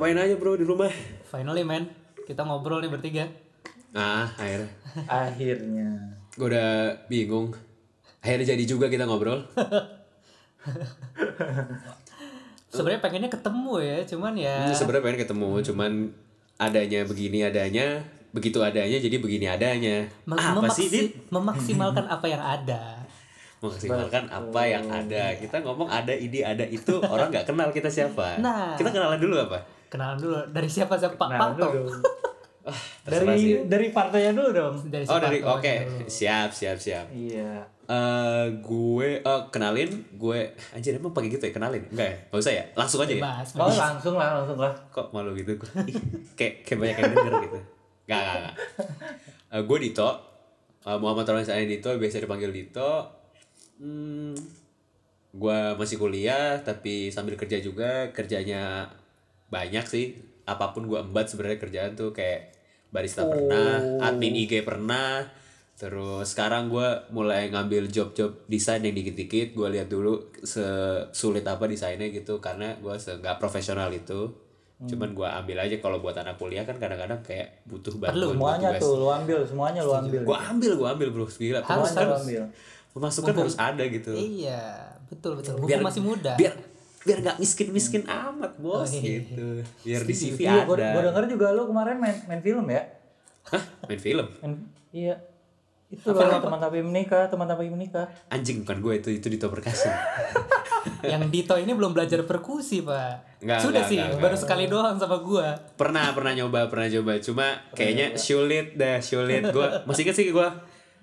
ngapain aja bro di rumah? Finally man, kita ngobrol nih bertiga. Ah, akhirnya. Akhirnya. Gue udah bingung. Akhirnya jadi juga kita ngobrol. Sebenarnya pengennya ketemu ya, cuman ya Ini Sebenarnya pengen ketemu, cuman adanya begini adanya, begitu adanya jadi begini adanya. me- Apa memaksi- sih, Dit? memaksimalkan apa yang ada. Memaksimalkan apa yang ada. Kita ngomong ada ini, ada itu, orang nggak kenal kita siapa. Nah. Kita kenalan dulu apa? Kenalan dulu dari siapa siapa Pak Parto. dulu sih. dari dari partainya dulu dong. Dari si Oh dari oke dulu. siap siap siap. Iya. Eh gue eh, kenalin gue anjir emang pakai gitu ya kenalin enggak ya nggak usah ya langsung aja ya Bebas. Oh langsung lah, langsung lah. kok malu gitu gue kayak kayak banyak yang denger gitu nggak nggak nggak Eh, gue Dito Eh, Muhammad saya Dito biasa dipanggil Dito hmm, gue masih kuliah tapi sambil kerja juga kerjanya banyak sih apa pun gue embat sebenarnya kerjaan tuh kayak barista pernah admin IG pernah terus sekarang gue mulai ngambil job-job desain yang dikit-dikit gue lihat dulu sesulit apa desainnya gitu karena gue nggak profesional itu cuman gue ambil aja kalau buat anak kuliah kan kadang-kadang kayak butuh bantuan buat Semuanya tugas. tuh lu ambil, semuanya lu ambil. gue ambil gue ambil bro gila Harus, Lu ambil. pemasukan harus ada gitu Iya, betul betul. Mumpung masih muda. biar biar nggak miskin miskin amat bos Oh, iya. gitu biar di CV Iya, gua, ada gua denger juga lu kemarin main main film ya. Hah? main film Main, iya. Itu loh teman tapi menikah, teman tapi menikah. anjing bukan gue itu itu di Perkasa Yang Dito ini belum belajar perkusi, Pak. Nggak, Sudah nggak, sih, nggak, baru sekali doang sama gua. pernah pernah nyoba pernah coba cuma kayaknya sulit dah sulit gue masih inget sih gue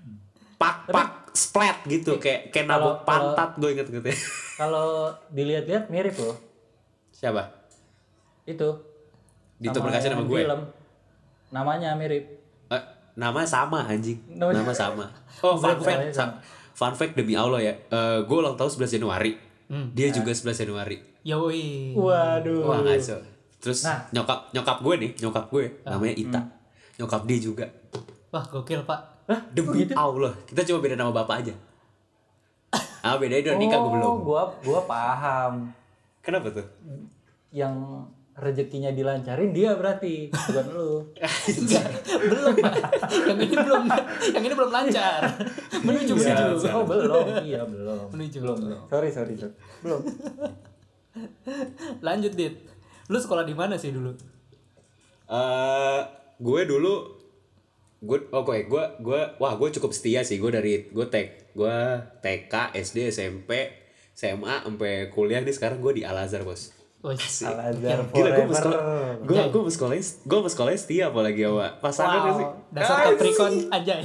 pak pak splat gitu kayak kayak nabok pantat gue inget gitu Kalau dilihat-lihat mirip loh. siapa Itu. Dito Sama Perkasa yang nama gue Film. Namanya mirip. Eh, nama sama anjing Namanya- nama sama oh fun fact bukan, sa- fun fact demi Allah ya Eh gue ulang tahun 11 Januari Hmm. dia juga 11 Januari Yoi. Waduh. wah ngaco terus Nah. nyokap nyokap gue nih nyokap gue namanya Ita nyokap dia juga Wah, gokil, Pak. Hah? demi Allah kita cuma beda nama bapak aja ah beda udah nikah gue belum Oh, gua gua paham. kenapa tuh Yang rezekinya dilancarin dia berarti, bukan lu. belum. Yang ini belum yang ini belum lancar. Menuju menuju. Oh, belum. Iya, belum. Menuju. Belum, belum. Sorry, sorry, sorry. Belum. Lanjut, Dit. Lu sekolah di mana sih dulu? eh gue dulu gue oke gue gue wah gue cukup setia sih gue dari gue tek gue TK SD SMP SMA sampai kuliah nih sekarang gue di Al Azhar bos Wih, Al-Azhar Gila gue forever. sekolah gue gue sekolahnya gue sekolahnya setia apalagi sama pasangan wow, sih dasar Capricorn anjay.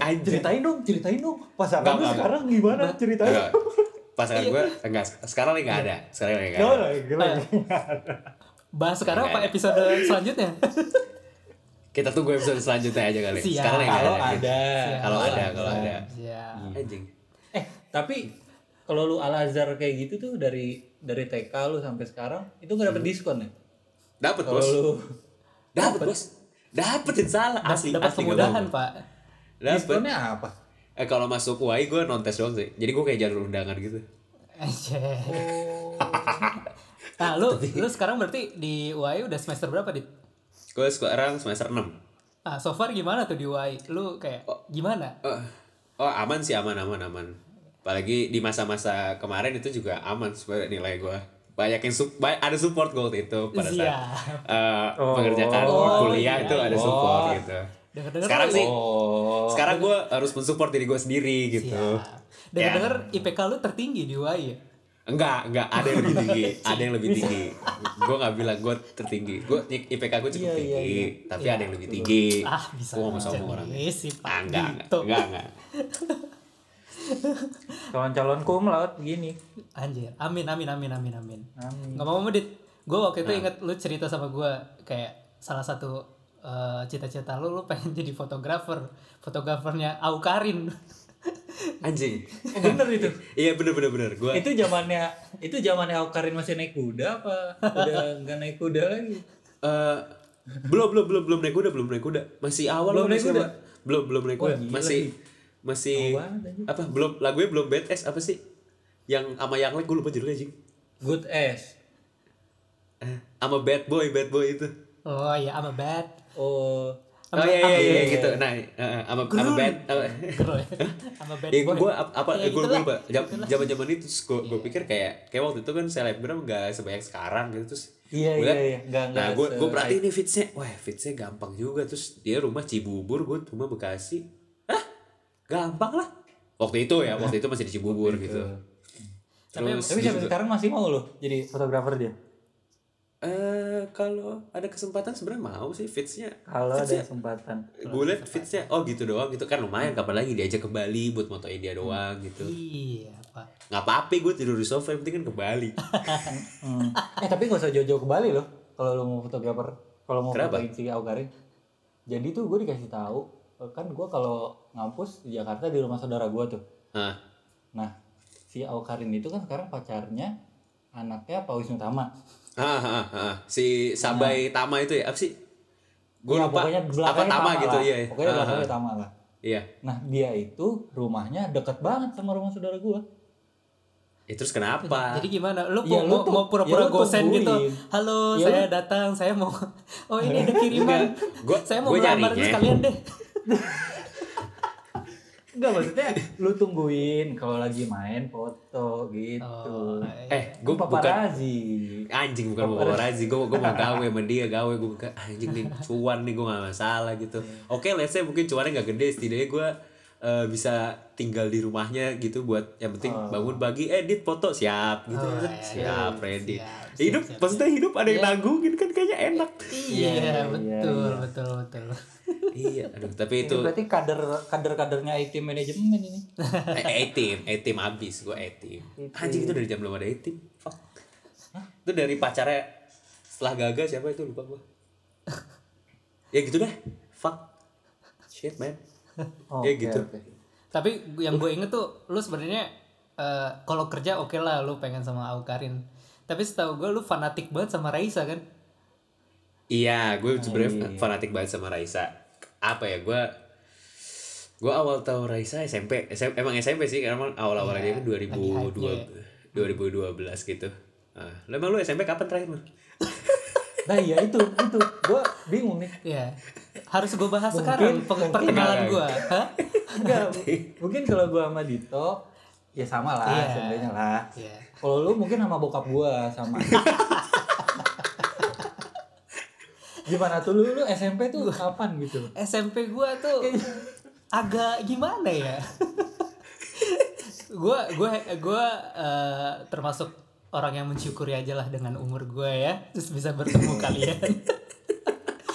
anjir Ceritain dong, ceritain dong. Pasangan Enggak, lu enggak, sekarang gimana? Ceritain. Enggak. pasangan gue enggak sekarang lagi nggak ada sekarang lagi nggak Oh, ada. Bahas sekarang apa Enggak. episode selanjutnya? Kita tunggu episode selanjutnya aja kali Siap. sekarang Kalau ada ada. kalau ada kalau ada Ya. anjing Eh, tapi kalau lu Al Azhar kayak gitu tuh dari dari TK lu sampai sekarang itu nggak dapet diskon ya? dapat Kalau bos lu dapat bos dapetin salah asli nggak kemudahan. Pak. Dapet. diskonnya apa? Eh kalau masuk UI gue non tes doang sih. Jadi gue kayak jalur undangan gitu. Oh. Nah, lu lu sekarang berarti di UAI udah semester berapa, Dit? Gue sekarang semester 6. Ah, so far gimana tuh di UAI? Lu kayak gimana? Oh, oh aman sih aman aman aman. Apalagi di masa-masa kemarin itu juga aman sebenarnya nilai gue. Banyak yang sup, ada support gue waktu itu pada saat Siap. eh, Oh. mengerjakan Oh, kuliah iya, itu ada support Oh. gitu. Dengar-dengar Sekarang lu- sih, Oh. sekarang gue harus mensupport diri gue sendiri gitu. Dengar-dengar IPK lu tertinggi di UAI ya? Enggak, enggak ada yang lebih tinggi, ada yang lebih tinggi. Gue nggak bilang gue tertinggi, gue IPK gue cukup Iya, iya, tinggi, tapi Iya. ada yang lebih tinggi. Ah, bisa Gue ngomong sombong orang. si Ah, enggak, enggak, Dito. enggak, enggak. Calon-calon kum laut begini. Anjir. Amin amin amin amin amin. Amin. Ngomong-ngomong Dit, gue waktu Nah. itu inget lu cerita sama gue kayak salah satu eh, cita-cita lu lu pengen jadi fotografer, fotografernya Aukarin. Anjing. Oh, bener itu. Iya bener bener bener. Gue itu zamannya itu zamannya Aukarin masih naik kuda apa udah nggak naik kuda lagi? eh belum belum belum belum naik kuda belum naik kuda masih awal Belum naik masih kuda? belum belum naik kuda masih sih. masih apa belum lagunya belum BTS apa sih yang sama yang lain gue lupa judulnya anjing Good ass. Eh, sama bad boy bad boy itu Oh iya, I'm a bad. Oh, oh iya iya iya gitu. Nah sama sama bad sama- Girl. I'm a bad Ya gue apa Ya, gue lupa. Zaman zaman itu gue gue pikir kayak kayak waktu itu kan selebgram gak sebanyak sekarang gitu. Terus Iya, iya, iya. Nah gue gue perhatiin nih fitsnya wah fitsnya gampang juga. Terus dia rumah Cibubur gue rumah Bekasi. Ah gampang lah. Waktu itu ya waktu itu masih di Cibubur gitu. terus tapi sampai sekarang masih mau loh jadi fotografer dia. Eh kalau ada kesempatan sebenarnya mau sih fitsnya Kalau ada kesempatan. gue liat fitsnya oh gitu doang gitu kan lumayan kapan lagi diajak ke Bali buat motoin dia doang gitu Iya, Pak. nggak apa-apa gue tidur di sofa yang penting kan ke Bali Hmm. Eh tapi gak usah jauh-jauh ke Bali loh. Kalau lu mau fotografer, kalau mau Kenapa? fotoin si Aukarin. Jadi tuh gue dikasih tahu kan gue kalau ngampus di Jakarta di rumah saudara gue tuh. nah Nah si Aukarin itu kan sekarang pacarnya anaknya Pak Wisnu Tama. Ah, ah, ah. si Sabai Tama itu ya apa sih gue Iya, lupa pokoknya apa belakangnya Tama gitu lah. iya Pokoknya Ah, belakangnya. Tama lah. iya Nah dia itu rumahnya deket banget sama rumah saudara gue. ya terus kenapa Jadi gimana? Lu Ya, mau, lu tuh- mau pura-pura ya, gosen tungguin. gitu. Halo, Ya, saya datang, saya mau Oh, ini ada kiriman. Gua- saya mau gua melamar sekalian deh. Enggak maksudnya lu tungguin kalau lagi main foto gitu. Oh, eh gue Gue bukan paparazi. anjing bukan mau razi. Gue gue mau gawe sama dia gawe. Gue bukan anjing nih cuan nih gue gak masalah gitu. Oke let's say mungkin cuannya gak gede setidaknya gue eh, bisa tinggal di rumahnya gitu buat yang penting bangun pagi. Edit foto. Siap gitu Oh, kan. iya. siap ready. Siap, hidup siap, siap, maksudnya hidup ada yang nanggungin kan. Kayaknya enak. Iya, iya, betul, iya. betul, betul. Iya aduh tapi Itu itu berarti kader kader kadernya IT manajemen ini. eh tim eh tim abis gue eh tim anjing itu dari jam belum ada eh tim fuck. Itu dari pacarnya setelah gagal siapa itu? Lupa gue ya gitu deh fuck. Shit man. Oh, ya oke, gitu. oke. Tapi yang gue inget tuh, lu sebenarnya eh, kalau kerja oke lah, lu pengen sama Aukarin. Tapi setahu gue lu fanatik banget sama Raisa kan? iya gue sebenarnya fanatik banget sama Raisa apa ya gue gue awal tahu Raisa SMP SM emang SMP sih karena emang awal awalnya dia kan 2002 2012 gitu ah lu emang lu SMP kapan terakhir man? Nah iya itu itu gue bingung nih. Iya. Harus gue bahas Mungkin- sekarang mungkin perkenalan gue. Hah? Enggak, mungkin kalau gue sama Dito ya sama lah Iya. sebenarnya lah. Iya. Kalau lu mungkin sama bokap gue sama. Gimana tuh lu, lu SMP tuh kapan gitu? SMP gue tuh agak gimana ya? gue gue gue eh, termasuk orang yang mensyukuri aja lah dengan umur gue ya, terus bisa bertemu kalian.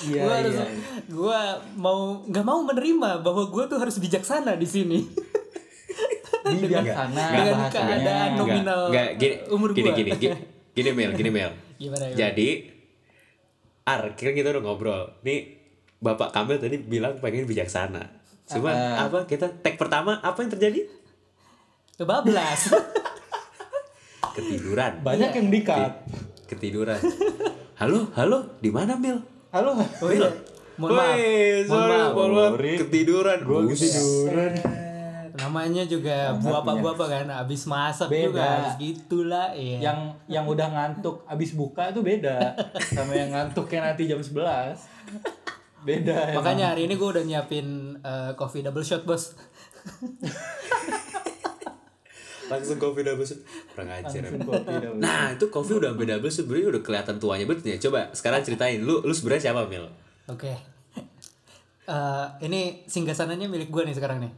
Iya gue harus iya. gue mau nggak mau menerima bahwa gue tuh harus bijaksana di sini Bijaksana dengan bahasanya. keadaan nominal Nggak, gini, umur gini, gue gini, gini, gini Mel, gini Mel. gimana ya Jadi, Ar, kan kita udah ngobrol. Nih, Bapak Kamil tadi bilang pengen bijaksana. Cuma Ah. apa kita tag pertama apa yang terjadi? kebablas Ketiduran. Banyak yang dikat. Ketiduran. Halo, halo, di mana Mil? Halo. oh iya mohon maaf sorry, maaf mohon maaf. Ketiduran. Gue ketiduran. Namanya juga bapak-bapak kan abis masak Beda. juga harus gitulah iya Yang yang udah ngantuk abis buka itu beda sama yang ngantuknya nanti jam 11. Beda. emang. makanya hari ini gue udah nyiapin eh, coffee double shot bos Langsung kopi double shoot. Kurang ajar. Emang. Nah, itu kopi udah sampai double berarti udah kelihatan tuanya betul ya. Coba sekarang ceritain, lu lu sebenarnya siapa, Mil? oke Eh, ini singgasananya milik gue nih sekarang nih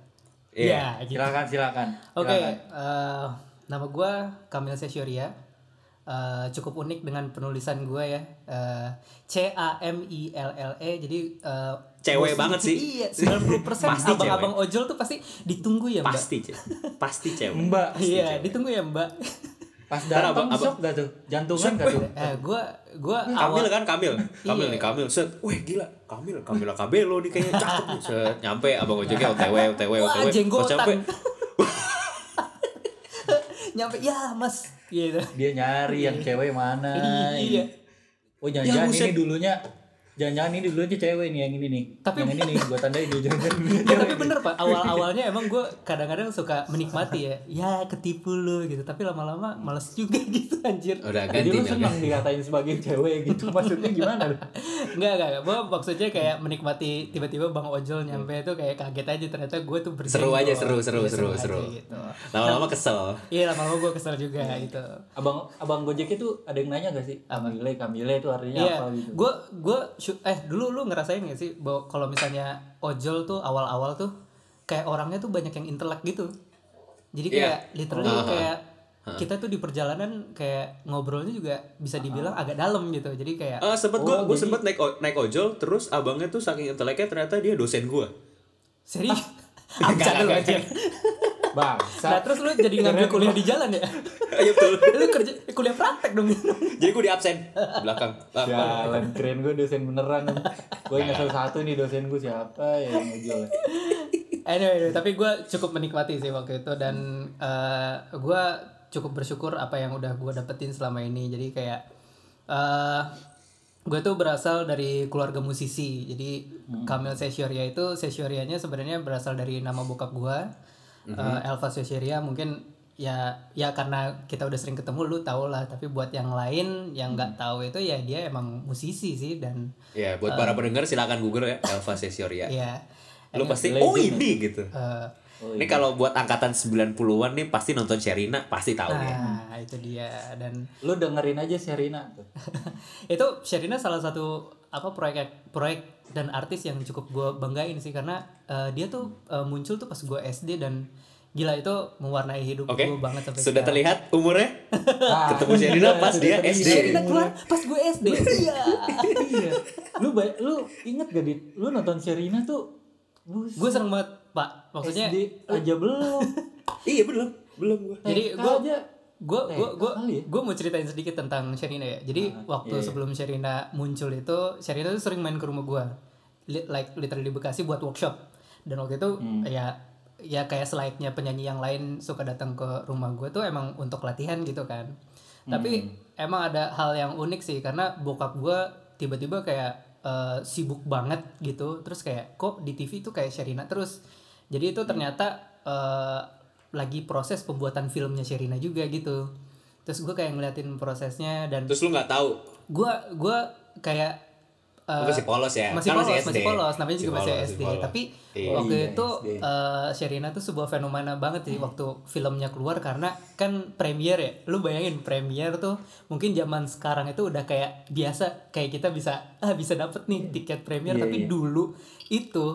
Iya. Iya, gitu. Silakan silakan. Oke, Silakan. eh, nama gue Kamil Sesyoria. Eh, cukup unik dengan penulisan gue ya. Eh, C A M I L L E. Jadi eh, Cewek banget sih. Iya, 90% Pasti abang-abang ojol tuh pasti ditunggu ya, Mbak. Pasti. Pasti cewek. Mbak, Iya, ditunggu ya, Mbak. Pas datang apa- apa- shock gak tuh? Jantungan gak tuh? eh, gue gue Kamil kan Kamil. Kamil Iya. nih Kamil. Set. Wih, gila. Kamil, Kamila Kabelo nih kayaknya cakep nih. Set. Nyampe abang ojeknya OTW, OTW, Wah, OTW. Pas jenggotan. nyampe, nyampe ya, Mas. Gitu. Dia nyari yang cewek mana. Iya. Oh jangan-jangan Ya, ini dulunya Jangan-jangan ini dulu aja cewek nih yang ini nih. Tapi- yang ini nih gua tandain dulu jangan. Ya, tapi bener pak awal-awalnya emang gue kadang-kadang suka menikmati ya ya ketipu lu gitu tapi lama-lama males juga gitu anjir Udah Jadi ganti lu dah. senang dikatain sebagai cewek gitu. Maksudnya gimana? lu? Enggak, enggak, enggak. Gue maksudnya kayak menikmati tiba-tiba Bang Ojol nyampe itu kayak kaget aja ternyata gue tuh bersenggol. Seru aja, seru, seru, Iya, seru, aja seru. gitu. Lama-lama kesel. Iya, lama-lama gue kesel juga gitu. Abang abang Gojek itu ada yang nanya gak sih? Kamile, Kamile itu artinya Iya, apa gitu? gue gue eh dulu lu ngerasain gak sih bahwa kalau misalnya ojol tuh awal-awal tuh kayak orangnya tuh banyak yang intelek gitu. Jadi kayak literally Ah, ah, kayak kita tuh di perjalanan kayak ngobrolnya juga bisa dibilang agak dalam gitu. Jadi kayak Ah, sempet gua, Oh, gua sempet naik naik ojol, terus abangnya tuh saking inteleknya ternyata dia dosen gua. serius. Ah, bercanda lu aja. Bang, Nah, terus lu jadi ngambil kuliah di jalan ya? Iya betul. lu kerja kuliah praktek dong. Jadi gua di absen belakang. Jalan keren gue dosen beneran Gue ingat salah satu nih dosen gue siapa ya yang ngejol anyway, anyway, tapi gue cukup menikmati sih waktu itu dan eh gue cukup bersyukur apa yang udah gue dapetin selama ini. Jadi kayak eh gue tuh berasal dari keluarga musisi. Jadi Kamil Sesyoria itu Sesyorianya sebenarnya berasal dari nama bokap gue eh, Elva Sesyoria mungkin ya ya karena kita udah sering ketemu lu tau lah. Tapi buat yang lain yang nggak tahu itu ya dia emang musisi sih dan Ya, buat para pendengar silakan Google ya Elva Sesioria. ya Lu pasti oh ini gitu. eh, Ini kalau buat angkatan 90-an nih pasti nonton Sherina, pasti tahu ya. nah itu dia dan Lu dengerin aja Serina tuh. Itu Sherina salah satu apa proyek proyek dan artis yang cukup gue banggain sih karena eh, dia tuh eh, muncul tuh pas gue SD dan gila itu mewarnai hidup Oke. gue banget sampai Sudah sekarang. terlihat umurnya? Ah, Ketemu Sherina pas dia. SD. Sherina keluar pas gue SD iya Iya Lu bay- lu inget gak dit Lu nonton Serina tuh gue seneng banget pak maksudnya SD aja belum Iya belum, belum gua. jadi TK gue aja gue Eh, gue gue gue mau ceritain sedikit tentang Sherina ya. Jadi waktu iya, iya. sebelum Sherina muncul itu Sherina tuh sering main ke rumah gue Li- like literally Bekasi buat workshop. Dan waktu itu Hmm. ya ya kayak selayaknya penyanyi yang lain suka datang ke rumah gue tuh emang untuk latihan gitu kan. Tapi Hmm. emang ada hal yang unik sih karena bokap gue tiba-tiba kayak eh, sibuk banget gitu. Terus kayak kok di TV tuh kayak Sherina terus? Jadi itu ternyata eh, lagi proses pembuatan filmnya Sherina juga gitu terus gue kayak ngeliatin prosesnya dan Terus lu nggak tahu gue gue kayak eh, Lu masih polos ya? masih Kan polos masih masih polos namanya juga Masih masih, polos, masih SD polos. tapi Iya. waktu Iya, itu SD. eh, Sherina tuh sebuah fenomena banget sih waktu filmnya keluar karena kan premier ya lu bayangin premier tuh mungkin zaman sekarang itu udah kayak biasa kayak kita bisa ah bisa dapet nih tiket premier Iya, tapi iya. dulu itu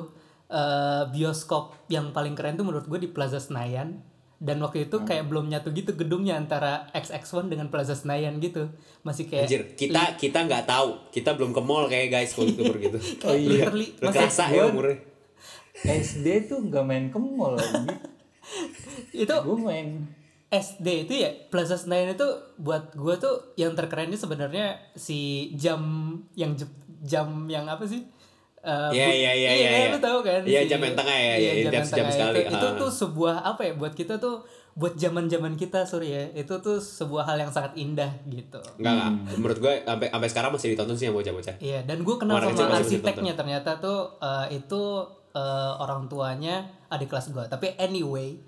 eh, bioskop yang paling keren tuh menurut gue di Plaza Senayan dan waktu Hmm. itu kayak belum nyatu gitu gedungnya antara XX1 dengan Plaza Senayan gitu masih kayak Anjir, kita kita nggak tahu. Kita belum ke mall kayak guys kalau gitu. literally Lu masih kerasa ya umurnya. SD tuh gak main ke mall lagi itu Gue main SD itu ya Plaza Senayan itu buat gue tuh yang terkerennya sebenarnya si jam yang jam yang apa sih? Eh, Iya, bu- iya, iya, kan, iya, iya. lu tahu kan? Iya, si- jam yang tengah ya, iya, iya, jam jam tengah sekali, Itu, itu tuh sebuah apa ya buat kita tuh buat zaman-zaman kita sorry ya itu tuh sebuah hal yang sangat indah gitu. Enggak, enggak. Menurut gue sampai sampai sekarang masih ditonton sih yang bocah-bocah. Iya, dan gue kenal Warna sama arsiteknya ternyata tuh eh, itu eh, orang tuanya adik kelas gue. Tapi anyway,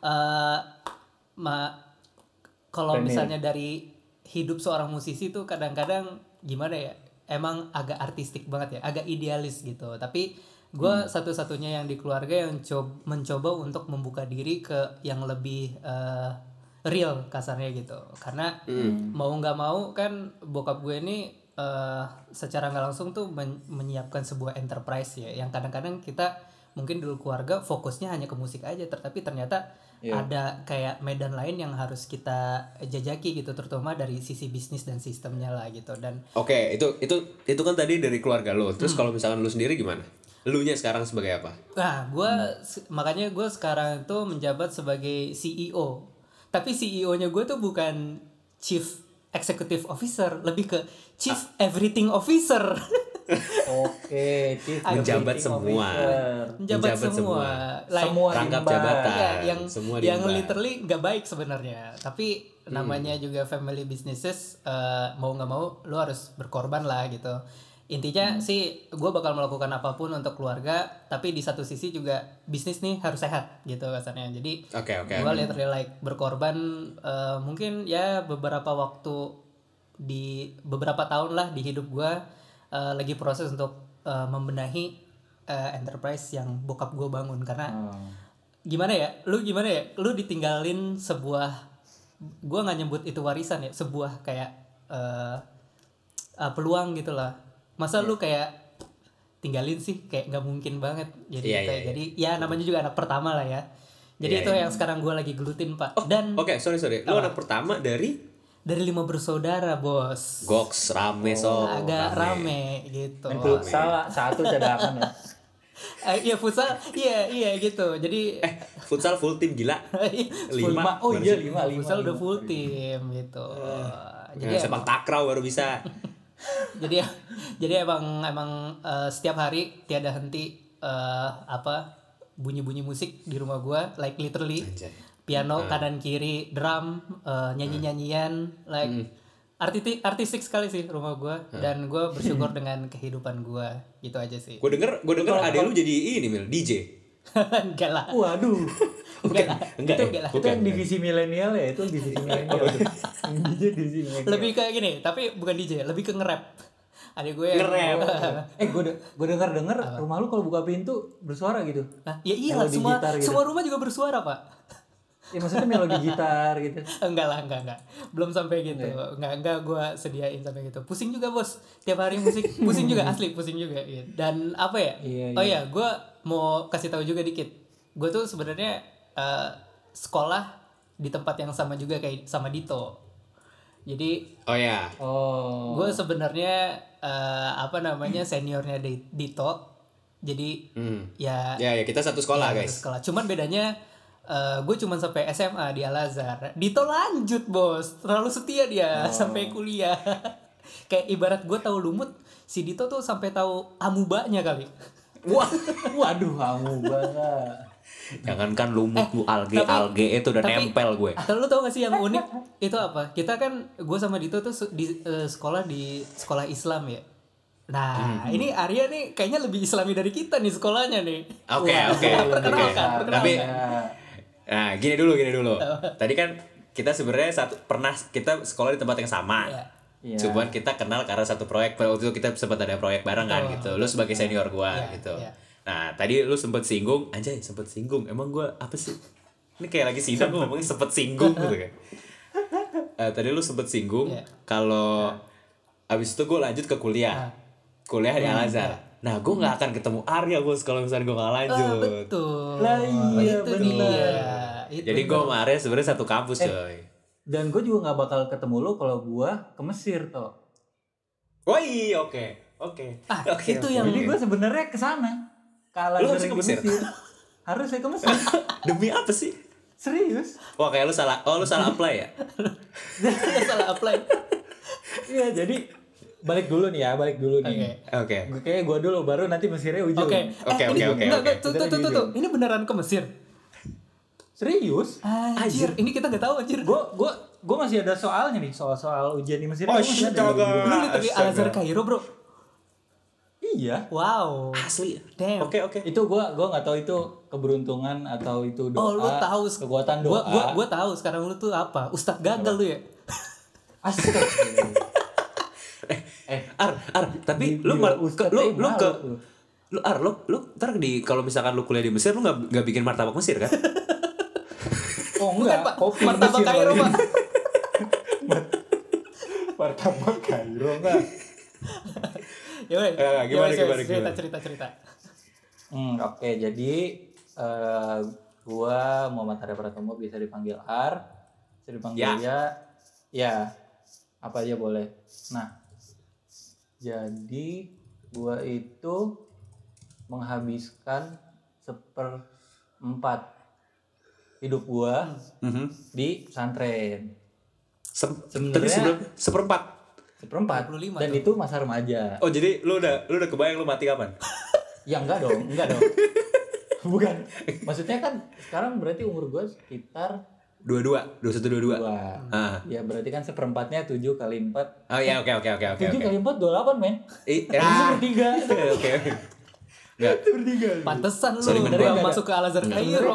eh ma kalau misalnya dari hidup seorang musisi tuh kadang-kadang gimana ya? Emang agak artistik banget ya, agak idealis gitu. Tapi gue satu-satunya yang di keluarga yang cob- mencoba untuk membuka diri ke yang lebih eh, real kasarnya gitu. Karena mau nggak mau kan bokap gue ini eh, secara nggak langsung tuh men- menyiapkan sebuah enterprise ya yang kadang-kadang kita mungkin dulu keluarga fokusnya hanya ke musik aja ter- tapi ternyata ada kayak medan lain yang harus kita jajaki gitu terutama dari sisi bisnis dan sistemnya lah gitu dan Oke, itu itu itu kan tadi dari keluarga lo. Hmm. Terus kalau misalkan lu sendiri gimana? Lu nya sekarang sebagai apa? nah gue makanya gue sekarang itu menjabat sebagai CEO tapi CEO-nya gue tuh bukan chief executive officer lebih ke chief everything officer Oke, Chief Menjabat semua. Menjabat, Menjabat semua, semua. Like, Semua Rangkap diemban. jabatan. ya, yang semua yang literally nggak baik sebenarnya tapi namanya juga family businesses eh, mau nggak mau lu harus berkorban lah gitu intinya Hmm. sih gue bakal melakukan apa pun untuk keluarga tapi di satu sisi juga bisnis nih harus sehat gitu kasarnya jadi Oke oke. gue literally like berkorban eh, mungkin ya beberapa waktu di beberapa tahun lah di hidup gue eh, lagi proses untuk eh, membenahi eh, enterprise yang bokap gue bangun karena Oh. gimana ya lu gimana ya lu ditinggalin sebuah gue nggak nyebut itu warisan ya sebuah kayak eh eh, peluang gitu lah masa lu kayak tinggalin sih kayak nggak mungkin banget jadi Iya, kayak iya, iya. jadi ya namanya juga anak pertama lah ya jadi Iya, itu iya. yang sekarang gue lagi gelutin pak dan Oke sorry sorry. Lu anak pertama dari dari lima bersaudara bos Gox rame so. agak rame, gitu Main futsal satu cadangan ya. Eh, iya futsal iya iya gitu jadi Eh futsal full tim gila. Lima. Oh iya lima lima. futsal udah lima. full tim gitu Jadi jadi sepak takraw baru bisa. jadi jadi emang emang eh, setiap hari tiada henti eh, apa bunyi-bunyi musik di rumah gua like literally Anjay. Piano kanan kiri drum eh, nyanyi-nyanyian like artistik artistik sekali sih rumah gua dan gua bersyukur dengan kehidupan gua gitu aja sih Gue denger gue denger adek lu jadi ini mil DJ. enggak lah Waduh. enggak lah Enggak itu ya? enggak lah Itu yang divisi milenial ya, itu divisi milenial. Yang DJ divisi milenial. lebih kayak gini tapi bukan DJ lebih ke nge-rap adik gue yang Nge-rap. eh gue de gue dengar dengar rumah lu kalau buka pintu bersuara gitu. Hah? ya Melodi semua gitu. semua rumah juga bersuara pak Ya maksudnya melodi gitar gitu. enggak lah enggak enggak belum sampai gitu enggak enggak gue sediain sampai gitu pusing juga bos tiap hari musik pusing juga asli pusing juga gitu. dan apa ya Iya, oh iya gue mau kasih tahu juga dikit gue tuh sebenarnya eh, sekolah di tempat yang sama juga kayak sama Dito jadi Oh ya. Oh. gue sebenarnya eh, apa namanya seniornya Di- Dito jadi Hmm. ya Ya ya kita satu sekolah Iya, guys. satu sekolah. Cuman bedanya gue cuman sampai SMA di Al Azhar. Dito lanjut bos, terlalu setia dia Oh. sampai kuliah. Kayak ibarat gue tahu lumut, si Dito tuh sampai tahu amubanya kali. Wah. Waduh, kamu banget. Jangankan lumut lu alge Eh, tapi- alge itu udah tapi- nempel gue. Kalau lu tau gak sih yang unik itu apa? Kita kan gue sama Dito tuh di eh, sekolah di sekolah Islam ya. Nah, Hmm. ini Arya nih kayaknya lebih islami dari kita nih sekolahnya nih. Oke Wah, oke oke. perkenalkan, Tapi Ya. Nah gini dulu gini dulu. Tadi kan kita sebenarnya satu pernah kita sekolah di tempat yang sama. Iya. Iya. Cuman kita kenal karena satu proyek waktu itu kita sempat ada proyek bareng kan Betul, gitu. Lu sebagai senior gua Iya, gitu. iya. Nah, tadi lu sempet singgung, anjay sempet singgung. Emang gua apa sih? Ini kayak lagi sidang gua ngomongnya sempet singgung gitu kan. Eh, tadi lu sempet singgung Iya. kalau abis itu gue lanjut ke kuliah. Kuliah di Al Azhar. Nah, gue nggak akan ketemu Arya bos kalau misalnya gue nggak Ah, lanjut. betul. Lah, iya, itu bener. Dia. Itu Jadi gue sama Arya sebenarnya satu kampus coy. Dan gue juga nggak bakal ketemu lu kalau gue ke Mesir toh. Oh iya oke oke. Ah, Oke, itu oke. yang- Jadi gue sebenarnya ke sana. Ke Al Lu ke di Mesir? Harus saya ke Mesir. Demi apa sih? Serius? Wah kayak lu salah. Oh lu salah apply ya? Nggak salah apply. Iya, jadi balik dulu nih ya, balik dulu Oke. nih. Oke. Gue kayak gue dulu baru nanti Mesirnya ujung. Oke. Oke, Eh, oke, oke, Tuh, tuh, tuh, tuh. Ini beneran ke Mesir. Serius? Anjir, ini kita nggak tahu anjir. Gue gue gue masih ada soalnya nih, soal-soal ujian di Mesir. Oh, gua masih shit. Lu literally Al Azhar. Kairo, Bro. Iya. Wow. Asli. Damn. Oke oke. Itu gue gue nggak tahu itu keberuntungan atau itu doa. Oh, lu tahu kekuatan Gua doa. gua gua tahu sekarang lu tuh apa? Ustadz gagal lu ya. Astaga. Eh, Ar, Ar, tapi Di- lu di- mar, ke, lu aja lu ke lu Ar, lu lu ntar di kalau misalkan lu kuliah di Mesir lu nggak nggak bikin martabak Mesir kan? Oh Bukan, enggak, Pak. kopi Martabak Kairo, paling. Pak. Martabak Kairo enggak. Ya. Eh, gimana, Ya, gimana, gimana? cerita cerita. Hmm, oke jadi eh gua Muhammad Arya Pratomo bisa dipanggil Ar, bisa dipanggil Ya. ya. Ya. Apa aja boleh. Nah. Jadi gua itu menghabiskan seperempat hidup gua Mhm. di pesantren. Sem- Sebenarnya- tapi sebelum seperempat. Seperempat 25 dan tuh. itu masa remaja. Oh jadi lu udah lu udah kebayang lu mati kapan? Ya enggak dong, enggak dong. Bukan. Maksudnya kan sekarang berarti umur gue sekitar dua satu dua dua. dua Ah. ya berarti kan seperempatnya 7 kali 4 Oh iya, oke oke oke oke 7 oke. kali 4 28 men Eh, Itu ah. Oke oke. Enggak, sepertiga Pantesan lu gua gua- masuk ke Al Azhar Kairo.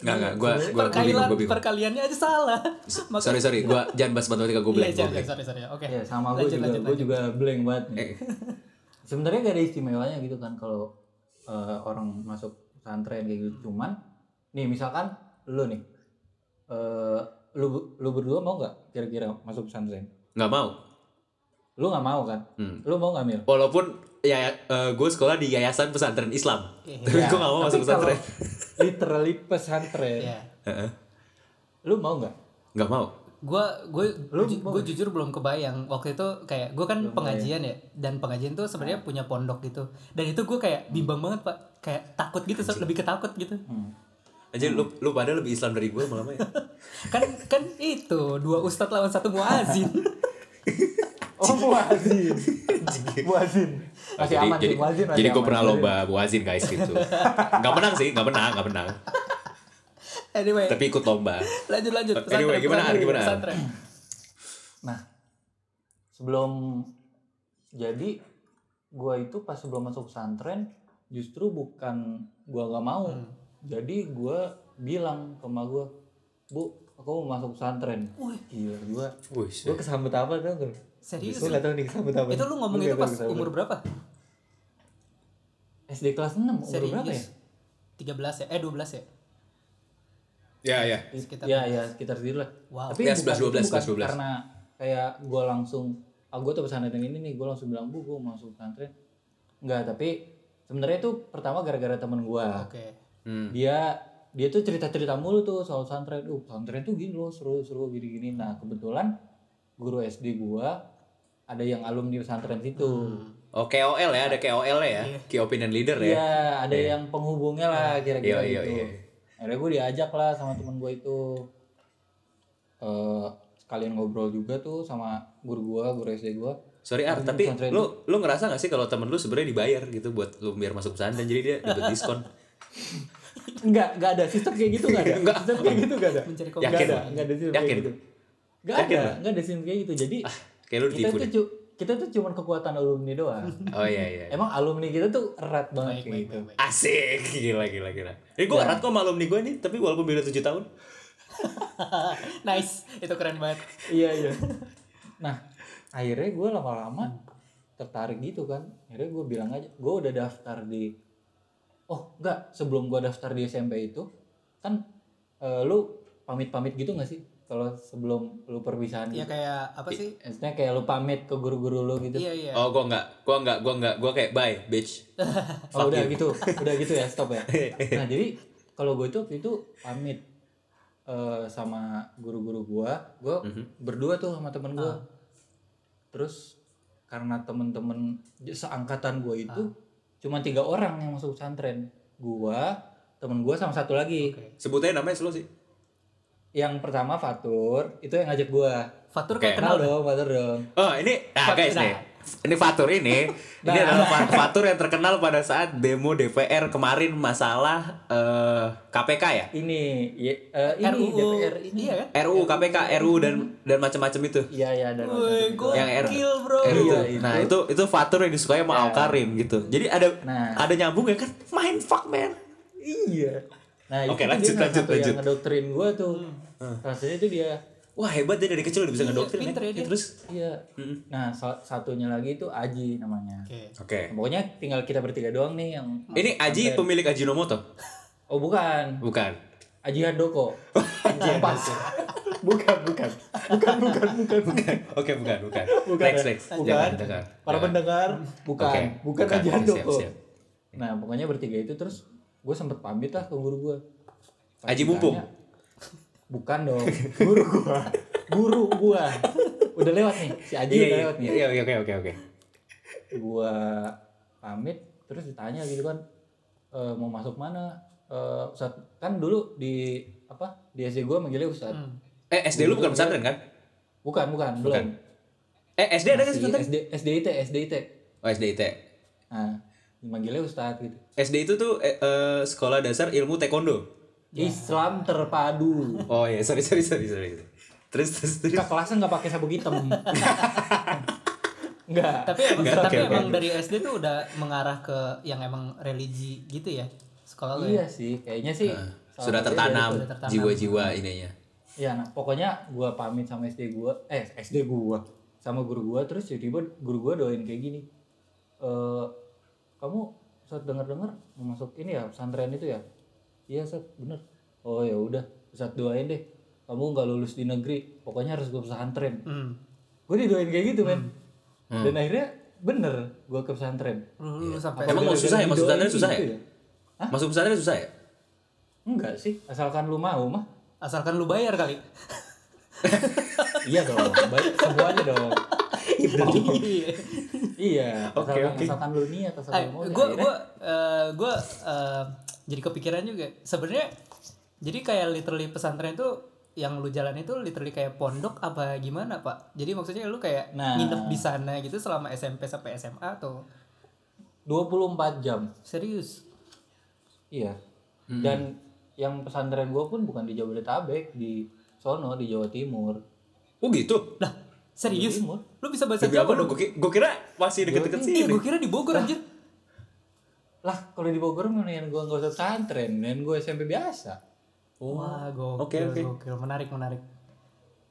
Enggak enggak. Gua gua gua bingung, Perkalian gua bingung. perkaliannya aja salah. Maka- Sorry sorry, gua jangan bahas matematika gua Iya, blank. gua jangan, sorry sorry. Oke. ya sama gue Lanjut, juga lanjut, gue lanjut. juga blank banget nih. Eh, sebenarnya gak ada istimewanya gitu kan kalau eh, orang masuk pesantren kayak gitu cuman nih misalkan lu nih eh lu lu berdua mau nggak kira-kira masuk pesantren Enggak mau. lu nggak mau kan Hmm. lu mau nggak mil Walaupun ya gue sekolah di yayasan pesantren Islam. Iya. Tapi gue gak mau masuk Tapi pesantren. literally pesantren Iya. Heeh. lu mau nggak Nggak mau. Gua gue ju- mau gue jujur belum kebayang waktu itu kayak gue kan pengajian ya dan pengajian tuh sebenarnya punya pondok gitu dan itu gue kayak bimbang banget pak kayak takut gitu so- lebih ketakut gitu Hmm. Aja lu lu pada lebih Islam dari gue malah ya. kan kan itu dua ustadz lawan satu muazin oh muazin muazin masih jadi, aman jadi, sih muazin masih jadi gue pernah lomba buazin guys gitu. Gak menang sih, gak menang, gak menang. anyway Tapi ikut lomba. lanjut lanjut Anyway, gimana, pesantren, gimana? pesantren. Nah, sebelum jadi gua itu pas sebelum masuk pesantren justru bukan gua nggak mau. Hmm. Jadi gua bilang ke emak gua, "Bu, aku mau masuk pesantren." Wih. Gila, gua Wih, gua kesambet apa tuh? Serius Gua nggak tahu nih kesambet apa. itu lu ngomong itu pas kesambet. umur berapa SD kelas 6 umur serius berapa ya? 13 ya eh 12 ya Ya ya. Sekitar ya ya sekitar segitu lah. Wow. Tapi Ya, bukan, 11, 12, itu bukan 11. karena kayak gua langsung ah gua tuh pesantren ini nih gua langsung bilang bu gua mau masuk pesantren. Enggak, tapi sebenarnya itu pertama gara-gara temen gua. oke Hmm. Dia dia tuh cerita-cerita mulu tuh soal pesantren. Uh, pesantren tuh gini loh, seru-seru gini-gini. Nah, kebetulan guru SD gua ada yang alumni pesantren situ. Oh KOL ya, ada KOL ya, Key Opinion Leader ya. Iya, ada yang penghubungnya lah kira-kira Iya, iya, gitu. iya. Akhirnya gue diajak lah sama temen gue itu. eh sekalian ngobrol juga tuh sama guru gue, guru SD gue. Sorry Ar, tapi lu lu ngerasa gak sih kalau temen lu sebenarnya dibayar gitu buat lu biar masuk pesantren jadi dia dapat diskon? Enggak, enggak ada sistem kayak gitu enggak ada. Enggak. Sistem kayak gitu enggak ada. mencari Yakin? Enggak ada, enggak ada sistem kayak Yakin? gitu. Enggak ada, enggak ada sistem kayak gitu. Jadi Ah, kayak lu kita tuh kita tuh cuman kekuatan alumni doang. Oh iya iya. Emang alumni kita tuh erat banget baik kayak baik gitu. baik, baik. Asik, gila gila gila. Eh gue erat kok sama alumni gue nih, tapi walaupun beda 7 tahun. nice itu keren banget iya iya nah akhirnya gue lama-lama tertarik gitu kan akhirnya gue bilang aja gue udah daftar di oh enggak sebelum gue daftar di SMP itu kan eh, lu pamit-pamit gitu gak sih kalau sebelum lu perpisahan ya gitu kayak apa sih maksudnya kayak lu pamit ke guru-guru lu gitu iya iya Oh gue enggak, gue enggak, gue enggak, gue kayak bye bitch. oh udah you. gitu udah gitu ya stop ya nah jadi kalau gue itu waktu itu pamit eh, sama guru-guru gue gue Mhm. berdua tuh sama temen gue Ah. terus karena temen-temen seangkatan gue itu Ah. Cuma tiga orang yang masuk pesantren gue temen gue sama satu lagi Oke. Sebutnya namanya slow sih. yang pertama Fatur itu yang ngajak gue Fatur kayak kenal kenal dong Fatur dong Oh ini, nah Fat- guys nah. nih, ini Fatur ini, ini Nah. adalah Fa- Fatur yang terkenal pada saat demo DPR kemarin masalah eh, KPK ya, ini ya, eh, ini RUU DPR ini iya kan RUU KPK, RUU dan dan macam-macam itu. iya iya dan Yang R- bro RUU. Iya, Nah itu. itu itu Fatur yang disukai sama Al Karim gitu. Jadi ada Nah. ada nyambung ya kan? Main fuck man. iya nah Oke, itu lanjut, lanjut, lanjut. yang ngedoktrin gue tuh rasanya itu dia Wah hebat dia dari kecil udah bisa Iya, ngedoktrin. pinter ya dia. Terus, iya Mm-mm. nah sa- satunya lagi itu Aji namanya oke oke. pokoknya tinggal kita bertiga doang nih yang Ini Aji pemilik Ajinomoto? oh bukan Bukan. Aji Handoko Kompas bukan bukan bukan bukan bukan bukan Oke bukan bukan. Bukan next ya? next. Bukan. Jangan, jangan. para pendengar bukan bukan, bukan. Aji Siap, Handoko siap. nah pokoknya bertiga itu terus gue sempet pamit lah ke guru gue Aji Mumpung? Bukan dong guru gue guru gue udah lewat nih si Aji Iya udah iya lewat nih iya iya, oke oke oke. gua pamit terus ditanya gitu kan e, mau masuk mana Eh Ustad kan dulu di apa di SD gua manggilnya Ustad Hmm. Eh SD lu bukan pesantren kan? bukan bukan belum Bukan. Eh SD ada kan pesantren? SD SDIT SDIT Oh SDIT. nah manggilnya Ustad gitu SD itu tuh eh, eh, sekolah dasar ilmu taekwondo. Islam terpadu Oh iya, sorry sorry sorry sorry. Terus terus terus. ke kelasnya nggak pakai sabuk hitam nggak Tapi emang, Enggak, tapi oke. emang dari SD tuh udah mengarah ke yang emang religi gitu ya sekolah lo iya ya. sih kayaknya sih Nah, Sudah tertanam Sudah tertanam. jiwa-jiwa ininya. Iya, nah, pokoknya gua pamit sama SD gua, eh SD gua sama guru gua terus tiba-tiba guru gua doain kayak gini. Eh kamu saat dengar-dengar mau masuk ini ya pesantren itu ya? Iya, Sat, bener. Oh ya udah, saat doain deh. Kamu nggak lulus di negeri, pokoknya harus gua pesantren. Hmm. Gue didoain kayak gitu, men. Dan akhirnya bener gua ke pesantren. Lu, lu sampai Emang mau susah ya? Masuk pesantren susah gitu ya? Masuk pesantren susah ya? Enggak sih, asalkan lu mau mah. asalkan lu bayar kali. iya dong, baik semuanya dong. Iya. Iya, Oke, asalkan, oke. asalkan lu niat, asalkan lu mau. ya gue gue gue jadi kepikiran juga sebenarnya jadi kayak literally pesantren itu yang lu jalan itu literally kayak pondok apa gimana pak jadi maksudnya lu kayak Nah. nginep di sana gitu selama SMP sampai SMA atau 24 jam. serius Iya. Dan yang pesantren gue pun bukan di Jabodetabek, di sono di Jawa Timur. Oh gitu. lah serius Timur. lu bisa bahasa Jawa lu? Gue kira masih deket-deket Iya, sini. gue kira di Bogor anjir. Lah, kalau di Bogor mendingan gue nggak usah pesantren, mendingan gue SMP biasa. Wah, gokil, Oke, oke. gokil. Menarik, menarik.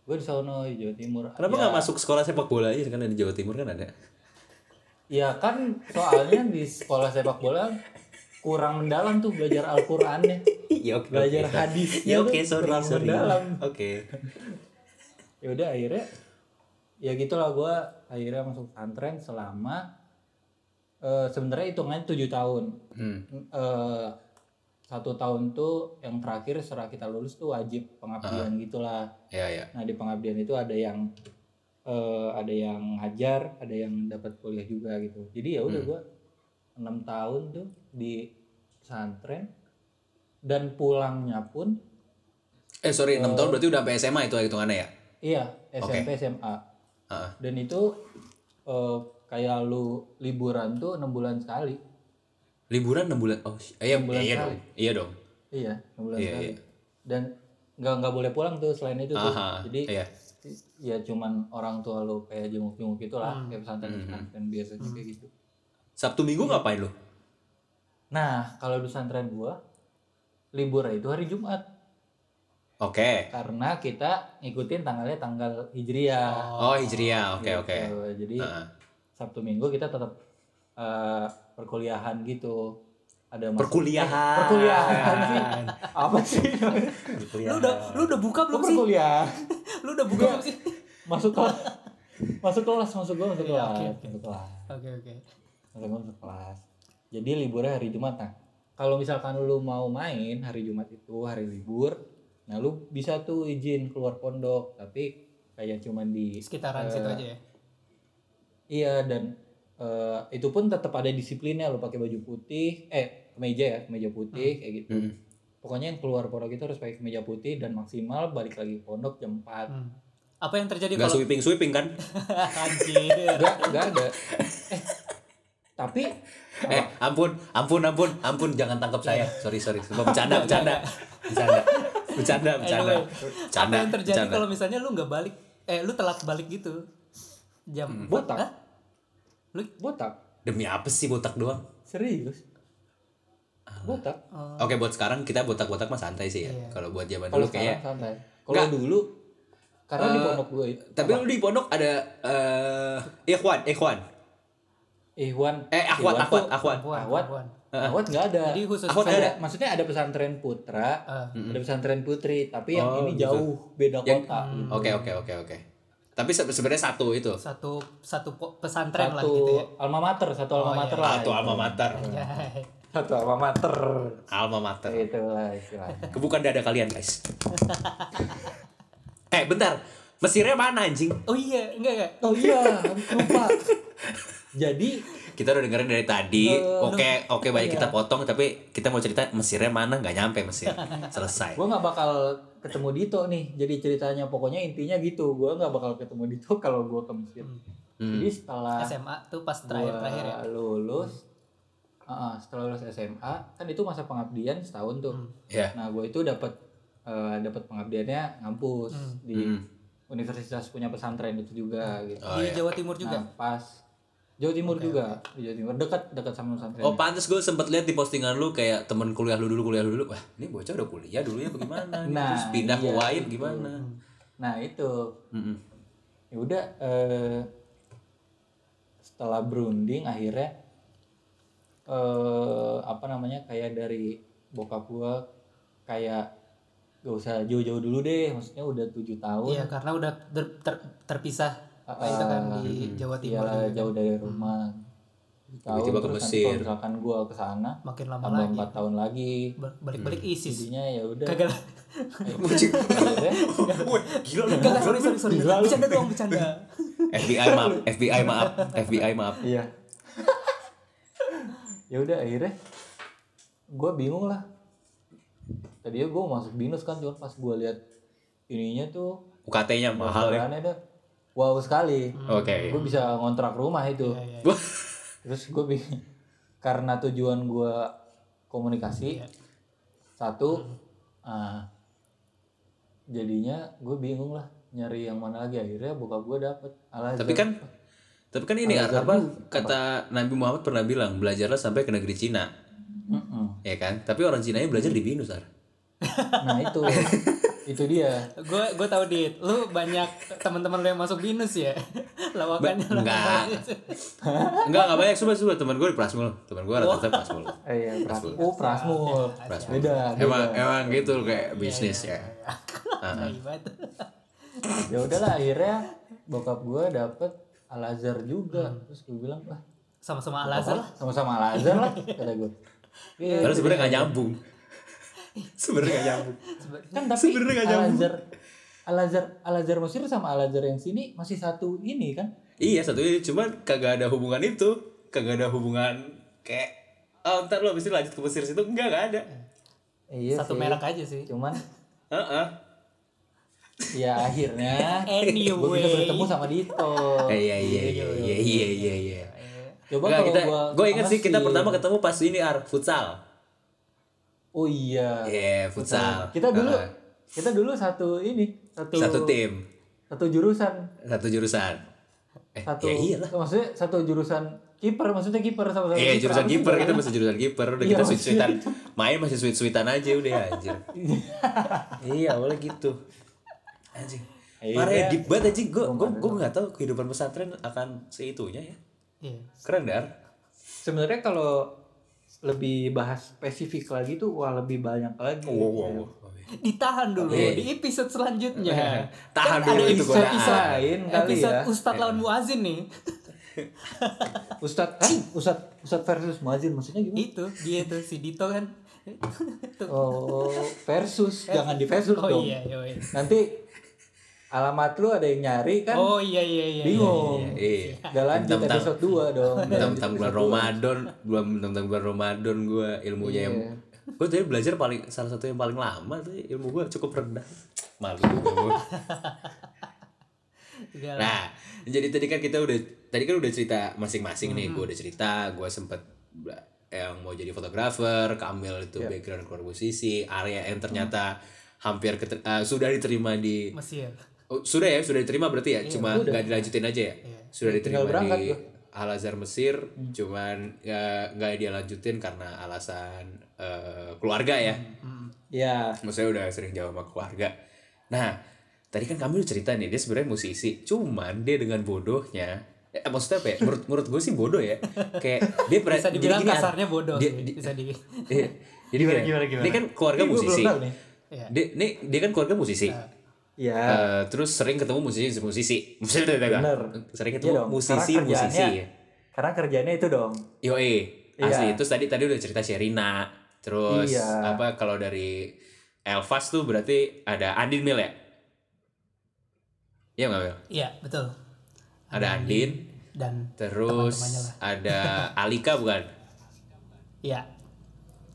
Gue di sono di Jawa Timur. Kenapa Ya, nggak masuk sekolah sepak bola aja kan di Jawa Timur kan ada? Ya kan soalnya di sekolah sepak bola kurang mendalam tuh belajar Al-Qur'annya. Iya oke. Belajar oke. hadisnya Ya oke tuh sorry kurang sorry. mendalam. Oke. ya udah akhirnya ya gitulah gue akhirnya masuk pesantren selama eh sebenarnya hitungannya tujuh tahun Hmm. eh satu tahun tuh yang terakhir setelah kita lulus tuh wajib pengabdian gitulah Ya ya. nah di pengabdian itu ada yang eh ada yang ngajar ada yang dapat kuliah juga gitu jadi ya udah Hmm. gua enam tahun tuh di pesantren dan pulangnya pun Eh sorry 6 tahun berarti udah sampai SMA itu hitungannya ya? iya SMP SMA Heeh. dan itu eh, kayak lu liburan tuh enam bulan sekali Liburan 6 bulan. Oh iya Enam bulan iya sekali. dong. Iya dong. iya enam bulan Iya, sekali iya. dan nggak nggak boleh pulang tuh selain itu tuh Aha. jadi Iya. ya cuman orang tua lu kayak jenguk-jenguk gitu lah kayak pesantren pesantren biasanya kayak gitu Sabtu Minggu ngapain lu? nah kalau di pesantren gua libur itu hari Jumat Oke. karena kita ngikutin tanggalnya tanggal hijriah Oh Hijriah. Oke oke. Gitu. jadi Heeh. Sabtu Minggu kita tetap eh, perkuliahan gitu ada mas- Perkuliahan. perkuliahan sih apa sih? Lu udah lu udah buka Lu belum sih? perkuliahan Lu udah buka belum sih? masuk kelas masuk kelas masuk gua masuk Iya, kelas oke, oke. masuk kelas Oke, oke. masuk gua masuk kelas jadi liburnya hari Jumat nah kalau misalkan lu mau main hari Jumat itu hari libur nah lu bisa tuh izin keluar pondok tapi kayak cuman di Sekitaran eh, situ aja ya. Iya dan eh, itu pun tetap ada disiplinnya lu pakai baju putih eh kemeja ya kemeja putih kayak gitu Hmm. pokoknya yang keluar pondok itu harus pakai kemeja putih dan maksimal balik lagi ke pondok jam 4 Hmm. Apa yang terjadi Gak kalau sweeping sweeping kan? anjir? enggak enggak ada eh tapi Eh ampun ampun ampun ampun jangan tangkap saya. Sorry sorry. Cuma bercanda bercanda bercanda bercanda bercanda. Anyway, apa Bercanda, yang terjadi bercanda. kalau misalnya lu nggak balik eh lu telat balik gitu jam Hmm. Botak. Hah? Lu botak Demi apa sih botak doang? serius botak Oke buat sekarang kita botak-botak mah santai sih ya. Iya. Kalau buat zaman dulu kayak santai kalau dulu karena di Eh, pondok gue itu tapi lu di pondok ada eh Ikhwan, Ikhwan. Ikhwan Eh Akhwat, Ikhwan Akhwat, Akhwat. Puan. Ahwat nggak ada Jadi khusus ada, ada. maksudnya ada pesantren putra Eh, ada pesantren putri tapi yang Oh, ini gitu. jauh beda Yang- kota Oke oke oke oke. Tapi se- sebenarnya satu itu. satu satu pesantren lah satu gitu ya. alma mater satu alma Oh, iya. mater lah Satu alma mater. Ya. satu alma mater Alma mater. itulah istilahnya Kebukan dada kalian guys. eh bentar. Mesirnya mana anjing? Oh iya, enggak enggak. oh iya lupa jadi Kita udah dengerin dari tadi. Eh, Oke, oke baik iya. kita potong tapi kita mau cerita Mesirnya mana nggak nyampe Mesir. Selesai. gue nggak bakal ketemu Dito nih jadi ceritanya pokoknya intinya gitu gue nggak bakal ketemu Dito kalau gue ke Mesir Hmm. jadi setelah SMA tuh pas terakhir terakhir ya. lulus ah, ah, setelah lulus SMA kan itu masa pengabdian setahun tuh Ya. nah gue itu dapat eh, dapat pengabdiannya ngampus di Hmm. universitas punya pesantren itu juga gitu Oh, di iya. Jawa Timur juga. nah pas Jawa Timur juga. di Jawa Timur. Dekat dekat sama pesantren. Oh pantes gue sempet lihat di postingan lu kayak temen kuliah lu dulu kuliah lu dulu. Wah ini bocah udah kuliah dulu ya bagaimana Nah, terus pindah ke iya, Wain gitu. gimana nah itu. Mm-mm. ya udah eh, setelah berunding akhirnya eh apa namanya kayak dari bokap gua kayak gak usah jauh-jauh dulu deh maksudnya udah tujuh tahun. Iya, karena udah ter- ter- terpisah Ah, itu kan ah, di Jawa Timur Iyalah, juga. jauh dari rumah. Tujuh tahun Tiba-tiba ke Mesir. misalkan gua ke sana Makin lama tambah lagi. empat tahun lagi. Ba- Balik-balik ISIS. jadinya ya udah. Kagak gila lu. Kagak sorry sorry sorry. Bercanda doang bercanda. FBI maaf FBI maaf FBI maaf. Iya. Ya udah akhirnya gue bingung lah. Tadinya gue masuk binus kan cuma pas gue lihat ininya tuh. UKT-nya mahal ya wow sekali. Oke. Gue bisa ngontrak rumah itu. Iya, iya. Wah, terus gue bingung karena tujuan gue komunikasi satu ah, jadinya gue bingung lah nyari yang mana lagi. Akhirnya bokap gue dapet. Al tapi kan tapi kan ini Al-Azhar apa juga. kata Nabi Muhammad pernah bilang belajarlah sampai ke negeri Cina. Mm-mm. ya kan? Tapi orang Cina belajar di Binus Ar. nah itu itu dia Gue gue tahu dit, lu banyak teman-teman lu yang masuk binus ya. Lawakannya Ba- enggak. enggak enggak banyak coba coba teman gue di Prasmul teman gue rata-rata Prasmul Eh, iya, Prasmul. Oh, Prasmul. Beda, beda. emang emang gitu kayak bisnis ya Hebat. Ya udahlah akhirnya bokap gue dapet Al Azhar juga. Terus gue bilang, "Wah, Sama-sama Al Azhar. sama-sama Al Azhar lah," kata gue. Iya, Karena sebenarnya nggak nyambung. sebenarnya nggak nyambung. kan tapi sebenarnya Al nyambung. Azhar Al Azhar Al Azhar Mesir sama Al Azhar yang sini masih satu ini kan? Iya satu ini cuman kagak ada hubungan itu, kagak ada hubungan kayak oh ntar lo abis itu lanjut ke Mesir situ enggak enggak ada. Iya Satu sih. merek aja sih. Cuman Heeh. ya akhirnya gue Anyway. bisa bertemu sama Dito. Eh, Iya iya iya iya iya iya iya. Coba kalau kita gua gue inget sih kita pertama ketemu pas ini ar futsal. Oh iya. Iya futsal. Kita dulu Heeh. kita dulu satu ini, satu satu tim, satu jurusan. satu jurusan. Eh, Satu ya iyalah. maksudnya satu jurusan kiper, maksudnya kiper sama-sama. Iya kiper. jurusan kiper kita masih jurusan kiper udah Iya, kita maksudnya sweet sweetan main masih sweet sweetan aja udah anjir. iya awalnya gitu. Anjing. Iya. Parah ya deep banget anjing gue gue gue nggak tahu kehidupan pesantren akan seitunya ya. Iya. Keren dar. Sebenarnya kalau lebih bahas spesifik lagi tuh wah lebih banyak lagi. Wow wow. wow. Ditahan dulu Iya. di episode selanjutnya. Tahan Kan dulu ada itu episode, episode, Lain kali episode ya. Ustadz lawan Muazin nih. Ustadz, kan Ustadz, Ustadz versus Muazin maksudnya gimana? Itu dia tuh si Dito kan. Oh, versus, jangan di versus Oh dong. iya, iya. iya. Nanti alamat lu ada yang nyari kan? Oh iya iya iya. Bingung. Iya. Gak lanjut Bentar-bentar. episode 2 dong. Tentang bulan Ramadan, belum tentang bulan Ramadan gue ilmunya yang Iya. gue tadi belajar paling salah satu yang paling lama tuh ilmu gue cukup rendah. Malu. Iya. Nah, jadi tadi kan kita udah tadi kan udah cerita masing-masing nih. Gue udah cerita, gue sempet yang mau jadi fotografer, Kamil itu background keluar musisi, area yang ternyata hampir keter- eh, sudah diterima di Mesir. Oh, sudah ya, sudah diterima berarti ya, cuma nggak dilanjutin aja ya. Sudah diterima Tinggal berangkat di. Al Azhar Mesir, cuman nggak nggak dia lanjutin karena alasan eh, keluarga ya. Ya, Maksudnya udah sering jauh sama keluarga. Nah, tadi kan kamu udah cerita nih dia sebenarnya musisi, cuman dia dengan bodohnya Eh, maksudnya apa ya? Menurut, menurut gue sih bodoh ya. Kayak dia pernah Bisa dibilang gini, Ar. kasarnya bodoh Dia- di- Bisa di. Iya. Jadi Gimana, gini, gimana, gimana? Dia kan keluarga Ini musisi. Iya. Dia, nih, dia kan keluarga musisi. Ya. Eh, terus sering ketemu musisi-musisi. Maksudnya Bener. Sering Iya ketemu musisi-musisi. karena kerjaannya- Karena kerjanya itu dong. Yo eh, Iya. asli. Terus tadi tadi udah cerita Sherina. Terus Iya. apa kalau dari Elvas tuh berarti ada Andin Mil ya? Iya nggak Mil? Iya betul. Ada Andin. Dan Terus lah. ada Alika bukan? Iya.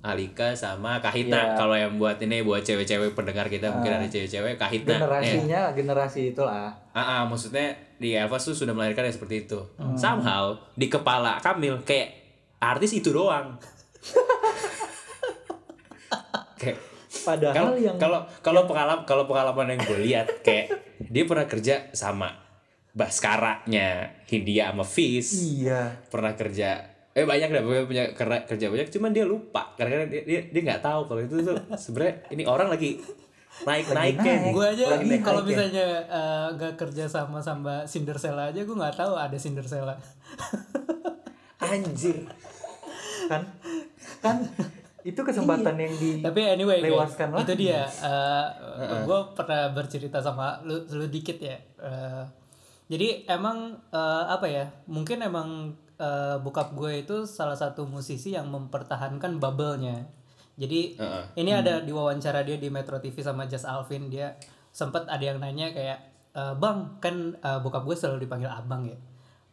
Alika sama Kahitna Iya. kalau yang buat ini buat cewek-cewek pendengar kita mungkin ada cewek-cewek Kahitna. Generasinya generasi itulah. Ah, ah, maksudnya di Elvas tuh sudah melahirkan yang seperti itu. Hmm. Somehow di kepala Kamil kayak artis itu doang kayak Padahal kalau yang kalau kalau pengalaman kalau pengalaman yang gue lihat kayak dia pernah kerja sama Baskaranya Hindia sama Fis iya pernah kerja eh banyak dah punya kerja kerja banyak cuman dia lupa. Karena dia dia dia nggak tahu kalau itu tuh sebenarnya ini orang lagi naik. Naik. gue aja Lagi naik kalau naik ya. misalnya eh, nggak kerja sama sama Cinderella aja gue nggak tahu ada Cinderella. Anjir. Kan? Kan? Itu kesempatan yang di tapi anyway guys, Lewaskan itu dia. Gue pernah bercerita sama lu, lu dikit ya. Eh, jadi emang eh, apa ya mungkin emang eh, bokap gue itu salah satu musisi yang mempertahankan bubble-nya. Jadi Heeh. ini ada di wawancara dia di Metro TV sama Just Alvin. Dia sempet ada yang nanya kayak "Eh, bang kan eh, bokap gue selalu dipanggil abang ya?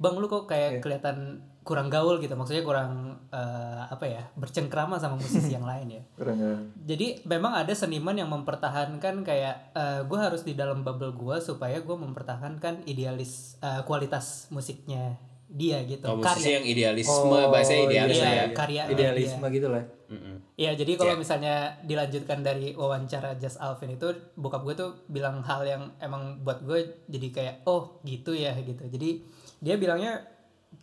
Bang lu kok kayak kelihatan kurang gaul gitu? Maksudnya kurang eh, apa ya bercengkrama sama musisi yang lain ya? Kurang ya. jadi memang ada seniman yang mempertahankan kayak gue harus di dalam bubble gue supaya gue mempertahankan idealis eh, kualitas musiknya dia gitu oh, musisi karya yang idealisme bahasa idealis iya, ya karya idealisme gitu lah. Iya, jadi kalau misalnya dilanjutkan dari wawancara Just Alvin itu, bokap gue tuh bilang hal yang emang buat gue jadi kayak, oh gitu ya gitu. Jadi dia bilangnya,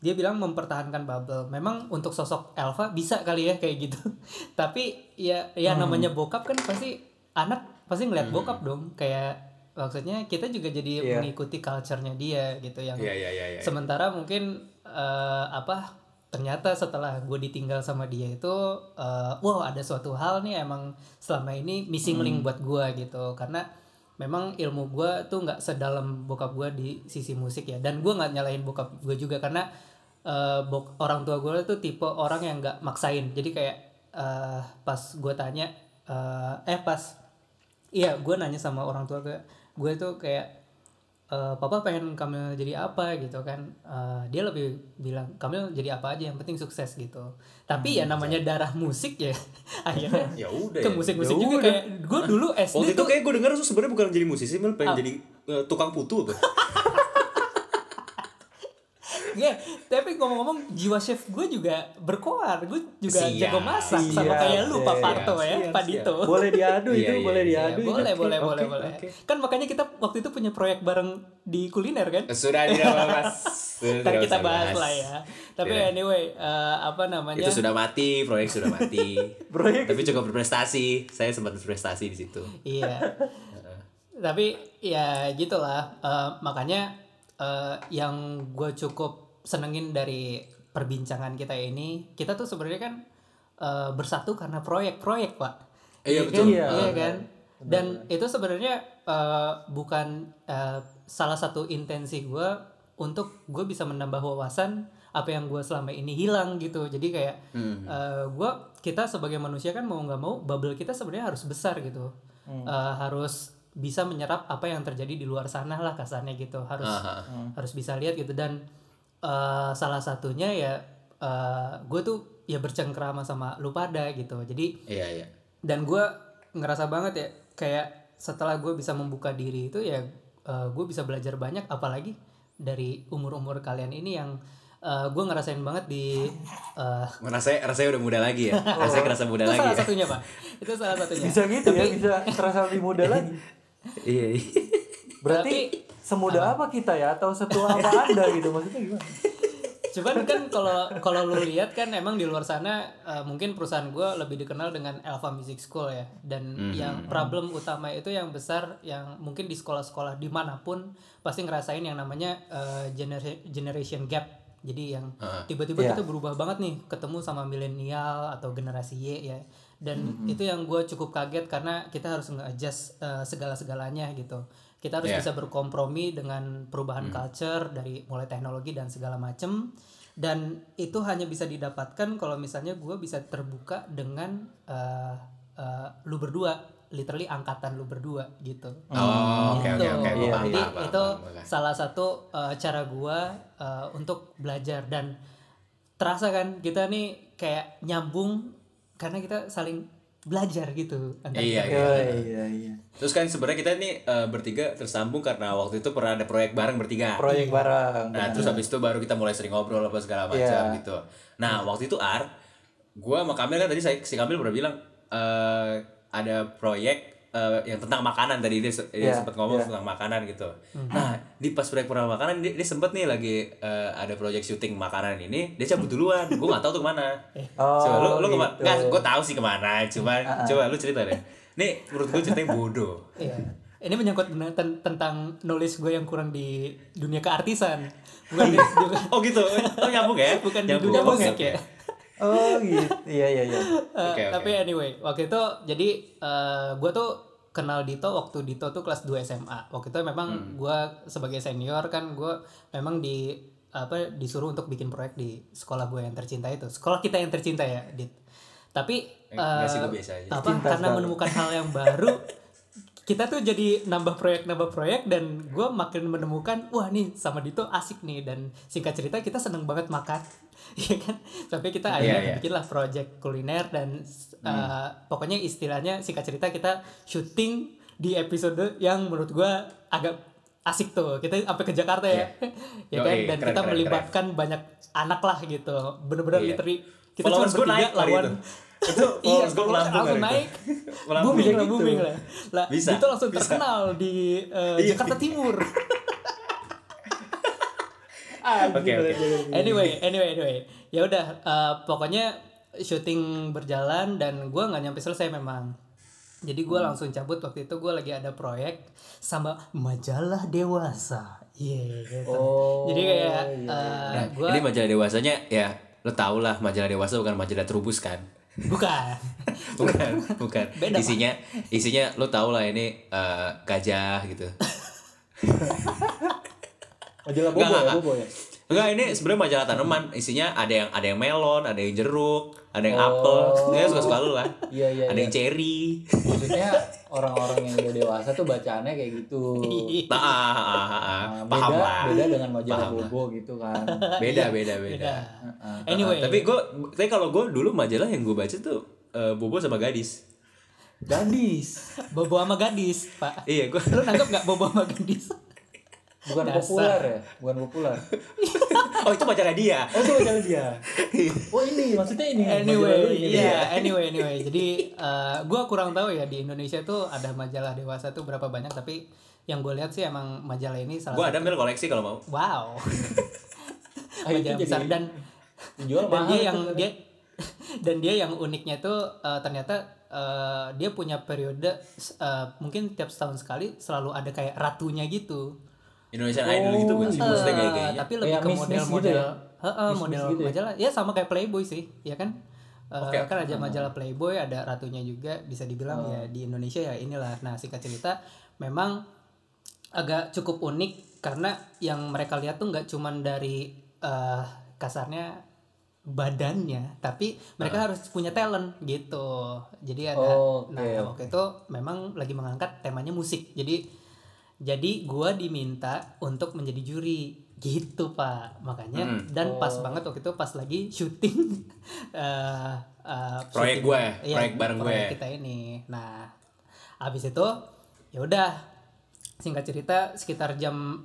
dia bilang mempertahankan bubble. Memang untuk sosok Elva bisa kali ya kayak gitu. Tapi ya, ya namanya bokap kan pasti anak pasti ngeliat bokap dong. Kayak maksudnya kita juga jadi Iya. mengikuti culture-nya dia gitu yang iya iya iya iya. sementara mungkin eh, apa ternyata setelah gue ditinggal sama dia itu eh, wow ada suatu hal nih emang selama ini missing link buat gue gitu karena memang ilmu gue tuh nggak sedalam bokap gue di sisi musik ya dan gue nggak nyalahin bokap gue juga karena eh, bok orang tua gue tuh tipe orang yang nggak maksain jadi kayak eh, pas gue tanya eh, eh pas iya gue nanya sama orang tua gue gue tuh kayak eh, papa pengen Kamil jadi apa? gitu kan. Eh, dia lebih bilang Kamil jadi apa aja yang penting sukses gitu. Tapi ya namanya darah musik ya akhirnya ya udah ke ya. musik-musik juga kayak gue dulu SD Waktu itu tuh kayak gue denger tuh sebenarnya bukan jadi musisi, malah pengen jadi eh, tukang putu apa? ya tapi ngomong-ngomong jiwa chef gue juga berkoar gue juga Siap. jago masak sama Siap, kayak lu Pak siap, Parto ya siap, Pak siap. Dito boleh diadu Iya, itu iya, boleh iya. diadu Ya, itu. boleh boleh Oke, boleh boleh oke. kan makanya kita waktu itu punya proyek bareng di kuliner kan Sudah tidak mas. Ntar kita bahas lah ya. Tapi Iya. anyway, eh, apa namanya? Itu sudah mati, proyek sudah mati. Proyek Tapi cukup berprestasi. Saya sempat berprestasi di situ. Iya. Tapi ya gitulah. Eh, makanya eh, yang gue cukup senengin dari perbincangan kita ini, kita tuh sebenarnya kan eh, bersatu karena proyek-proyek, Pak. Iya, kan? betul. Iya kan? Dan itu sebenarnya eh, bukan eh, salah satu intensi gue untuk gue bisa menambah wawasan apa yang gue selama ini hilang gitu. Jadi kayak Hmm. eh, gue kita sebagai manusia kan mau nggak mau bubble kita sebenarnya harus besar gitu. Eh, harus bisa menyerap apa yang terjadi di luar sana lah kasarnya gitu. Harus Aha. harus bisa lihat gitu dan eh, salah satunya ya gue tuh ya bercengkrama sama lu pada gitu. Jadi Iya iya. dan gue ngerasa banget ya kayak setelah gue bisa membuka diri itu ya gue bisa belajar banyak apalagi dari umur-umur kalian ini yang gue ngerasain banget di eh, Rasanya rasanya udah muda lagi ya. Rasanya kerasa muda itu lagi salah ya. satunya pak itu salah satunya Bisa gitu ya, bisa terasa lebih muda lagi. Iya. iya. Berarti Tapi- semudah apa kita ya? Atau setua apa Anda gitu? Maksudnya gimana? cuman kan kalau kalau lu lihat kan emang di luar sana eh, mungkin perusahaan gue lebih dikenal dengan Alpha Music School ya. Dan yang problem utama itu yang besar yang mungkin di sekolah-sekolah di mana pun pasti ngerasain yang namanya eh, genera- generation gap. Jadi yang tiba-tiba Iya. kita berubah banget nih ketemu sama milenial atau generasi Y ya. Dan itu yang gue cukup kaget karena kita harus nge-adjust eh, segala-segalanya gitu kita harus Iya. bisa berkompromi dengan perubahan culture dari mulai teknologi dan segala macem dan itu hanya bisa didapatkan kalau misalnya gue bisa terbuka dengan eh, eh, lu berdua literally angkatan lu berdua gitu Oh, oke oke Gitu. oke. Paham, Jadi itu salah satu uh, cara gua uh, untuk belajar dan terasa kan kita nih kayak nyambung karena kita saling belajar gitu antara Iya, kita. iya. Oh, iya iya. Terus kan sebenarnya kita nih eh, bertiga tersambung karena waktu itu pernah ada proyek bareng bertiga. Proyek bareng. Nah, terus habis itu baru kita mulai sering ngobrol apa segala macam Iya. gitu. Nah, waktu itu Ar, gua sama Kamil kan tadi saya si Kamil pernah bilang eh ada proyek eh, yang tentang makanan tadi dia, dia Iya, sempat ngomong iya. tentang makanan gitu. Nah, di pas proyek pernah makanan dia, dia sempet nih lagi eh, ada proyek syuting makanan ini, dia cabut duluan. gua nggak tahu tuh ke mana. Oh, coba lu lu ke mana? gitu. Nggak, gua tahu sih ke mana, cuman coba lu cerita deh. Nih, menurut gua ceritanya bodoh. Iya. Ini menyangkut ten- tentang knowledge gue yang kurang di dunia keartisan. Bukan di, di- Oh gitu, oh nyambung ya? bukan di Nyambung. dunia Oke, musik ya. Oh gitu. Iya iya iya. Eh. Tapi anyway, waktu itu jadi eh gue tuh kenal Dito waktu Dito tuh kelas 2 SMA. Waktu itu memang Hmm. gue sebagai senior kan gue memang di apa disuruh untuk bikin proyek di sekolah gue yang tercinta itu. Sekolah kita yang tercinta ya, Dit. Tapi Eh, enggak sih, biasa aja. apa Cinta karena sekali. menemukan hal yang baru kita tuh jadi nambah proyek nambah proyek dan gue makin menemukan wah nih sama Dito asik nih. Dan singkat cerita kita seneng banget makan. Ya kan? Sampai kita akhirnya iya. bikinlah project kuliner dan uh, pokoknya istilahnya singkat cerita kita syuting di episode yang menurut gue agak asik tuh. Kita sampai ke Jakarta ya. Ya kan? Dan keren, kita keren, melibatkan banyak anak lah gitu. Bener-bener Iya. literally kita cuma bertiga lawan itu. Itu iya gua melambung langsung kali itu. naik booming lah gitu. booming lah lah Bisa, itu langsung bisa. terkenal di uh, Iya. Jakarta Timur Oke, oke. anyway anyway anyway ya udah uh, pokoknya syuting berjalan dan gue nggak nyampe selesai memang jadi gue langsung cabut waktu itu gue lagi ada proyek sama majalah dewasa iya gitu. Oh, jadi kayak iya, uh, Nah, gue ini majalah dewasanya ya lo tau lah majalah dewasa bukan majalah terubus kan bukan bukan bukan Beda, Pak. isinya isinya lo tau lah ini eh, gajah gitu Majalah Bobo ya, Bobo ya. Enggak ini sebenarnya majalah tanaman isinya ada yang ada yang melon ada yang jeruk ada yang Oh. apel ya suka suka lo lah Iya iya. ada iya. yang cherry Maksudnya orang-orang yang udah dewasa tuh bacaannya kayak gitu. nah, ah, ah, ah, ah. Nah, paham beda, lah beda dengan majalah Paham lah. Bobo gitu kan. beda beda beda, beda Heeh. anyway tapi gue tapi kalau gue dulu majalah yang gue baca tuh eh, bobo sama gadis Gadis. bobo sama gadis pak iya gue lu nanggap nggak bobo sama gadis Bukan Dasar. populer ya? Bukan populer. oh itu majalah dia Oh itu majalah dia. Oh ini maksudnya ini. anyway iya anyway anyway jadi uh, gue kurang tahu ya di Indonesia tuh ada majalah dewasa tuh berapa banyak tapi yang gue lihat sih emang majalah ini salah gue ada mil koleksi kalau mau wow Ah, itu majalah jadi besar dan dijual dan mahal dia yang kan. dia dan dia yang uniknya tuh uh, ternyata uh, dia punya periode uh, mungkin tiap setahun sekali selalu ada kayak ratunya gitu Indonesian Idol gitu bukan sih? Iya. maksudnya kayak Eh, kayaknya tapi lebih Kayak ke model-model. gitu ya? Heeh, model Miss gitu ya? majalah. Ya sama kayak Playboy sih ya kan? Eh, Oke, kan ada majalah Playboy ada ratunya juga bisa dibilang Oh. ya di Indonesia ya inilah. Nah singkat cerita memang agak cukup unik karena yang mereka lihat tuh nggak cuman dari eh, kasarnya badannya tapi mereka harus punya talent gitu. Jadi ada Oke, nah waktu itu memang lagi mengangkat temanya musik. Jadi jadi gua diminta untuk menjadi juri. Gitu pak. Makanya Hmm. dan pas banget waktu itu pas lagi syuting eh, eh, Proyek gue, iya, proyek bareng proyek gue. kita ini. Nah abis itu ya udah. Singkat cerita sekitar jam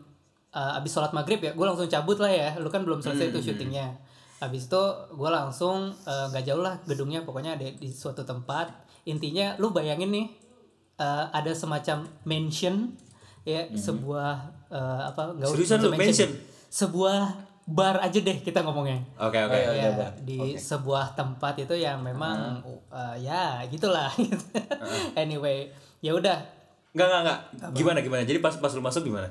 eh, abis sholat maghrib ya gue langsung cabut lah ya. Lu kan belum selesai Hmm. tuh syutingnya. Habis itu gue langsung eh, nggak jauh lah gedungnya pokoknya ada di suatu tempat. Intinya lu bayangin nih eh, ada semacam mansion ya sebuah eh, apa nggak Hmm. Usah lu, mansion? sebuah bar aja deh kita ngomongnya oke oke Oh, iya. ya, udah, di sebuah tempat itu yang memang uh, ya gitulah anyway ya udah Enggak, enggak, enggak. Gimana, gimana? Jadi pas pas lu masuk gimana?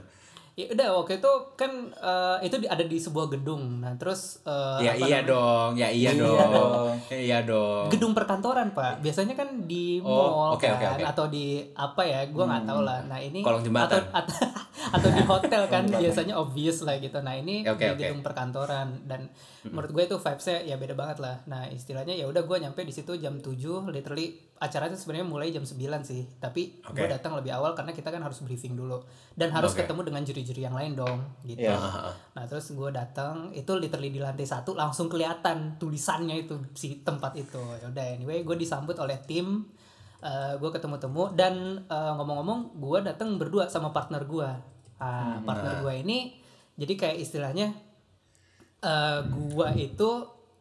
Ya udah waktu itu kan uh, itu di- ada di sebuah gedung nah terus uh, ya iya namanya? dong, ya iya, Iya dong. Ya, iya dong. gedung perkantoran pak biasanya kan di Oh, mall oke, kan oke, oke. atau di apa ya gua nggak tahu lah nah ini Kolong jembatan. atau, atau, atau di hotel kan biasanya obvious lah gitu nah ini Oke, di oke. gedung perkantoran dan menurut gue itu vibesnya ya beda banget lah nah istilahnya ya udah gue nyampe di situ jam 7 literally acaranya sebenarnya mulai jam 9 sih tapi gue Oke. datang lebih awal karena kita kan harus briefing dulu dan harus Oke. ketemu dengan juri-juri yang lain dong gitu Iya. Nah terus gue datang itu literally di lantai satu langsung kelihatan tulisannya itu si tempat itu. Ya udah anyway gue disambut oleh tim, eh gue ketemu-temu dan eh, ngomong-ngomong gue datang berdua sama partner gue. Nah, partner gue ini jadi kayak istilahnya eh gue itu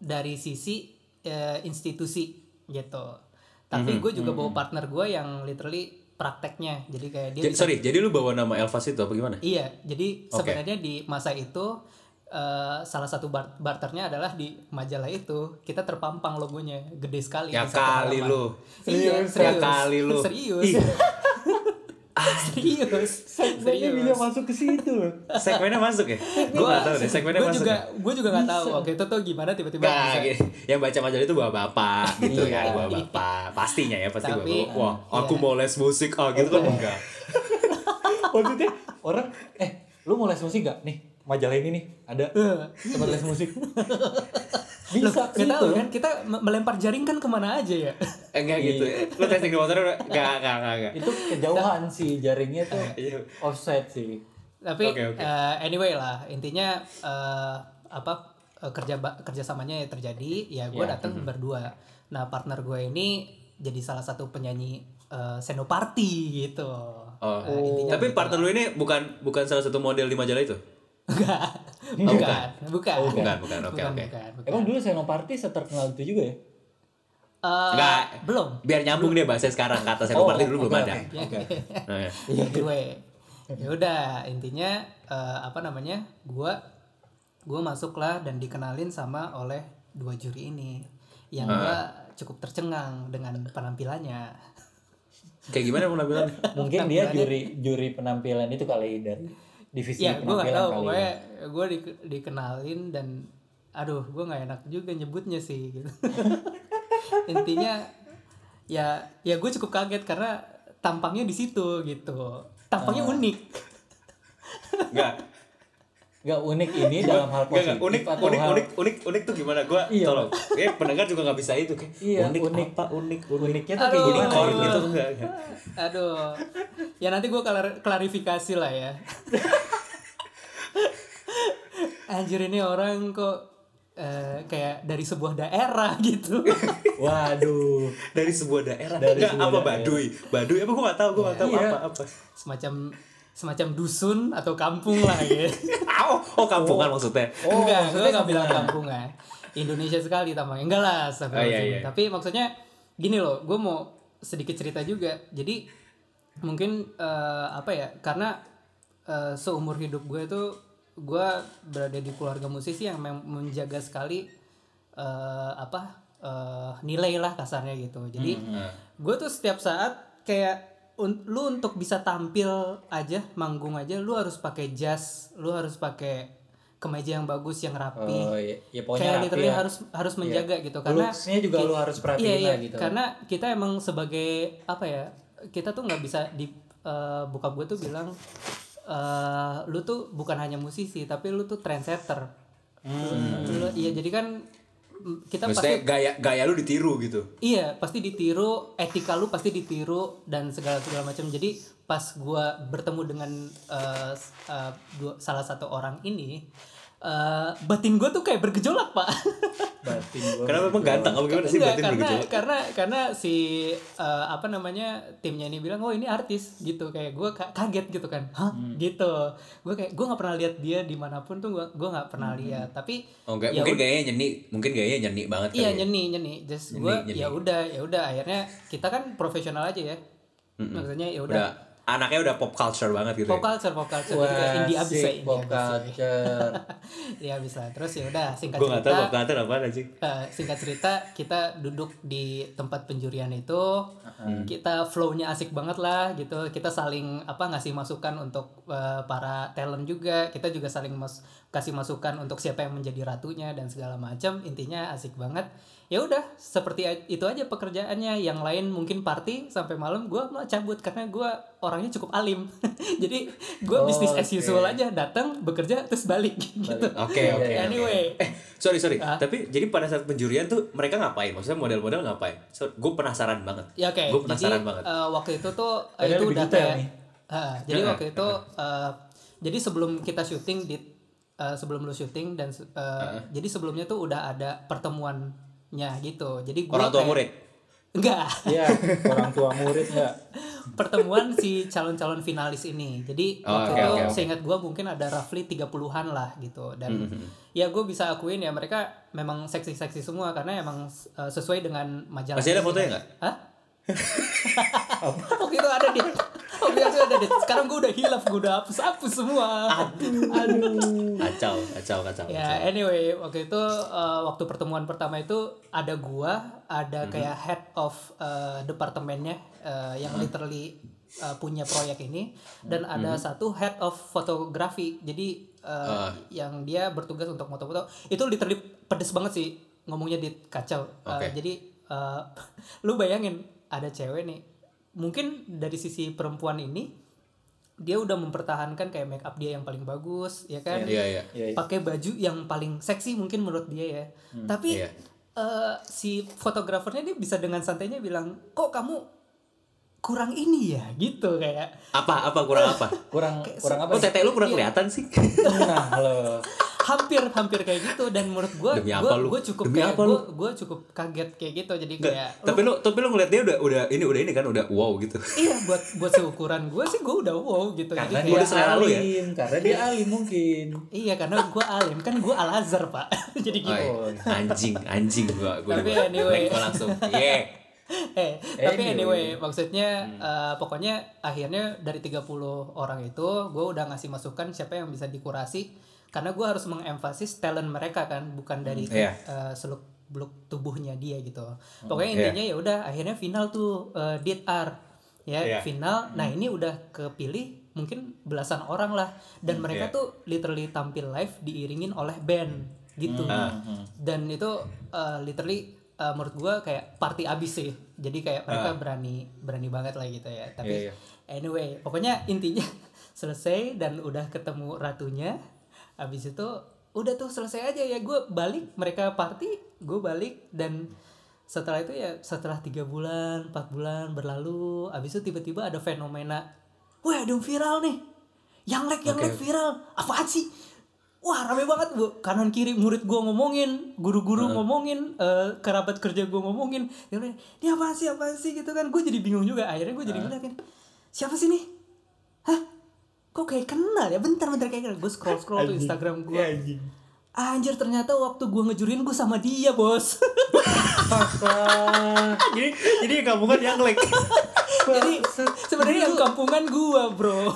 dari sisi eh, institusi gitu. Tapi gue juga bawa partner gue yang literally prakteknya. Jadi kayak dia Jadi, bisa sorry, jadi lu bawa nama Elvas itu apa gimana? Iya, jadi Oke. sebenarnya di masa itu eh, salah satu bar barternya adalah di majalah itu kita terpampang logonya gede sekali. Ya di satu kali lu. Iya, Ya serius. kali lu. Serius. Serius. Segmennya bisa masuk ke situ loh. Segmennya masuk ya? Gue gak tau deh, segmennya masuk juga, ya? gue juga nggak tahu. Oke, itu tuh gimana tiba-tiba Gak, bisa. gini. yang baca majalah itu bawa bapak gitu Iya. kan, bawa bapak. Pastinya ya, pasti Tapi, bapak. Wah, aku iya. mau les musik, oh gitu kan enggak. Maksudnya orang eh lu mau les musik gak? Nih majalah ini nih ada tempat les musik. Bisa nggak gitu. tahu kan kita me- melempar jaring kan ke mana aja ya? Enggak gitu. Lu testing di motor enggak, enggak, enggak, enggak. Itu kejauhan sih jaringnya tuh Iya. offset sih. tapi Oke, oke. eh, anyway lah intinya eh, apa eh, kerja kerjasamanya ya terjadi ya gue Ya, datang berdua nah partner gue ini jadi salah satu penyanyi eh, senoparty gitu Oh. Nah, intinya Tapi begitu. partner lu ini bukan bukan salah satu model di majalah itu? Bukan bukan bukan Oh, bukan, bukan. Oke, oke. bukan, bukan. Emang dulu Senoparty seterkenal itu juga ya? Eh, Enggak. belum Biar nyambung deh bahasa sekarang kata senoparty dulu belum oke, ada. oke, Oke. Nah, ya. gue ya udah intinya eh, apa namanya gue gue masuklah dan dikenalin sama oleh dua juri ini yang gue cukup tercengang dengan penampilannya Kayak gimana penampilan? Mungkin dia juri juri penampilan itu kali dari divisi ya gue tahu kali. pokoknya ya. gue di, dikenalin dan aduh gue nggak enak juga nyebutnya sih gitu intinya ya ya gue cukup kaget karena tampangnya di situ gitu tampangnya Ah. unik Enggak. Gak unik ini dalam hal Enggak, positif enggak. Unik, atau unik, hal unik, unik, unik tuh gimana? Gua Iya. tolong. Kayak pendengar juga nggak bisa itu kayak. Iya, unik, unik. apa? Unik, unik. uniknya tuh kayak gimana Unicorn gitu. gitu enggak, enggak. aduh ya nanti gue klarifikasi lah ya anjir ini orang kok eh, kayak dari sebuah daerah gitu Waduh. Dari sebuah daerah. Dari Enggak, sebuah apa daerah. Baduy? Baduy apa gua nggak tahu, gua nggak tahu Iya. apa apa. semacam semacam dusun atau kampung lah ya Oh, oh kampungan maksudnya. Oh, enggak, maksudnya gue gak bilang kampungan. kampung ya. Indonesia sekali tampaknya. Enggak lah. Oh, iya, iya. Tapi maksudnya gini loh, gue mau sedikit cerita juga. Jadi mungkin eh, apa ya? Karena eh, seumur hidup gue itu gue berada di keluarga musisi yang menjaga sekali eh, apa eh, nilai lah kasarnya gitu. Jadi gue tuh setiap saat kayak un- lu untuk bisa tampil aja manggung aja lu harus pakai jas lu harus pakai kemeja yang bagus yang rapi Oh iya, ya kayak literally ya. harus harus menjaga gitu karena Looks-nya juga lu harus perhatiin iya, iya, lah gitu. karena kita emang sebagai apa ya kita tuh nggak bisa di eh, bokap gue tuh bilang eh lu tuh bukan hanya musisi tapi lu tuh trendsetter Hmm. Lu- iya jadi kan kita Maksudnya pasti gaya gaya lu ditiru gitu. Iya, pasti ditiru, etika lu pasti ditiru dan segala segala macam. Jadi pas gua bertemu dengan s- eh, dua, salah satu orang ini, eh, batin gua tuh kayak bergejolak pak. Batin gua. Kenapa emang ganteng? Apa gimana sih Enggak, batin karena bergejolak? karena karena si eh, apa namanya timnya ini bilang oh ini artis gitu kayak gua ka- kaget gitu kan, hah Hmm. gitu. Gua kayak gua nggak pernah lihat dia di mana pun tuh gua gua nggak pernah Hmm. lihat. Tapi Oh, enggak, ya mungkin gayanya nyeni, mungkin gayanya nyeni banget Iya ya. nyeni nyeni, just gue ya udah ya udah akhirnya kita kan profesional aja ya, maksudnya ya Udah anaknya udah pop culture banget gitu. pop ya. culture pop culture. Jadi kayak Wah, indie abis ya indie pop culture. ya bisa. Terus ya udah singkat Gue nggak cerita. tahu pop culture apaan sih. eh, singkat cerita kita duduk di tempat penjurian itu. Kita flow-nya asik banget lah gitu. Kita saling apa ngasih masukan untuk eh, para talent juga. Kita juga saling mas kasih masukan untuk siapa yang menjadi ratunya dan segala macam intinya asik banget ya udah seperti itu aja pekerjaannya yang lain mungkin party sampai malam gue malah cabut karena gue orangnya cukup alim jadi gue Oh, bisnis as oke. usual aja datang bekerja terus balik gitu Oke oke. Iya, iya. anyway Eh sorry sorry. Ah. Tapi jadi pada saat penjurian tuh mereka ngapain? Maksudnya model-model ngapain? So, gue penasaran banget. Ya oke. Gue Jadi penasaran banget. eh, waktu itu tuh eh, itu udah kayak. Ah, jadi waktu itu eh, jadi sebelum kita syuting di eh, sebelum lu syuting dan eh, jadi sebelumnya tuh udah ada pertemuannya gitu. Jadi gua Orang tua kayak- murid. Enggak. Iya, orang tua murid enggak. pertemuan si calon-calon finalis ini. Jadi Oh, waktu oke, itu oke. seingat gua mungkin ada roughly 30-an lah gitu. Dan Mhm. ya gue bisa akuin ya mereka memang seksi-seksi semua karena emang eh, sesuai dengan majalah. Masih ada fotonya nggak? Hah? Waktu itu ada di Ada Sekarang gue udah hilaf, gue udah hapus-hapus semua. Aduh. Kacau, kacau, kacau. Ya kacau. anyway, waktu itu eh, waktu pertemuan pertama itu ada gua, ada Mhm. kayak head of eh, departemennya eh, yang Mhm. literally eh, punya proyek ini dan ada Mhm. satu head of fotografi. Jadi eh, Ah. yang dia bertugas untuk foto-foto. Itu literally pedes banget sih ngomongnya di kacau. Eh, Oke. jadi eh, lu bayangin ada cewek nih. Mungkin dari sisi perempuan ini dia udah mempertahankan kayak make up dia yang paling bagus, ya kan? Iya, iya. Iya, iya. pakai baju yang paling seksi mungkin menurut dia ya. Tapi Iya. eh, si fotografernya dia bisa dengan santainya bilang, "Kok kamu kurang ini ya?" gitu kayak. Apa apa kurang apa? Kurang kurang apa? Oh, nih? tete lu kurang Iya. kelihatan sih. Nah, halo. Hampir hampir kayak gitu dan menurut gua Demi gua, apa lu? gua cukup Demi kayak apa gua, gua cukup kaget kayak gitu jadi Nggak, kayak tapi lu tapi lu ngeliat dia udah udah ini udah ini kan udah wow gitu. iya buat buat seukuran gua sih gua udah wow gitu Karena jadi dia Udah selera lu ya? alim, karena dia alim mungkin. iya karena gua alim kan gua al azhar pak jadi gitu Oh, anjing, anjing gua gua. Tapi gua- anyway. gua langsung. Iya. eh tapi Anyway. anyway maksudnya eh, pokoknya akhirnya dari 30 orang itu gue udah ngasih masukan siapa yang bisa dikurasi karena gue harus mengemfasis talent mereka kan bukan dari Iya. eh, seluk beluk tubuhnya dia gitu pokoknya Iya. intinya ya udah akhirnya final tuh eh, did R ya Iya. final nah ini udah kepilih mungkin belasan orang lah dan mereka Iya. tuh literally tampil live diiringin oleh band gitu Ah. dan itu uh, literally uh, menurut gua kayak party abis sih jadi kayak mereka berani berani banget lah gitu ya tapi Iya, iya. anyway pokoknya intinya selesai dan udah ketemu ratunya abis itu udah tuh selesai aja ya gue balik mereka party gue balik dan setelah itu ya setelah tiga bulan empat bulan berlalu abis itu tiba-tiba ada fenomena wah ada yang viral nih. Yang like yang like viral. Apaan sih? Wah rame banget bu. Kanan kiri murid gua ngomongin guru-guru ngomongin eh, kerabat kerja gua ngomongin. Ini apaan sih apaan sih? Gitu kan. Gue jadi bingung juga. Akhirnya gue jadi ngeliatin siapa sih nih? Hah kok kayak kenal ya? Bentar bentar kayak kenal. Gue scroll scroll tuh Instagram gue anjing. anjir ternyata waktu gue ngejurin gue sama dia bos. Jadi jadi kampungan yang like. jadi sebenarnya yang kampungan gua bro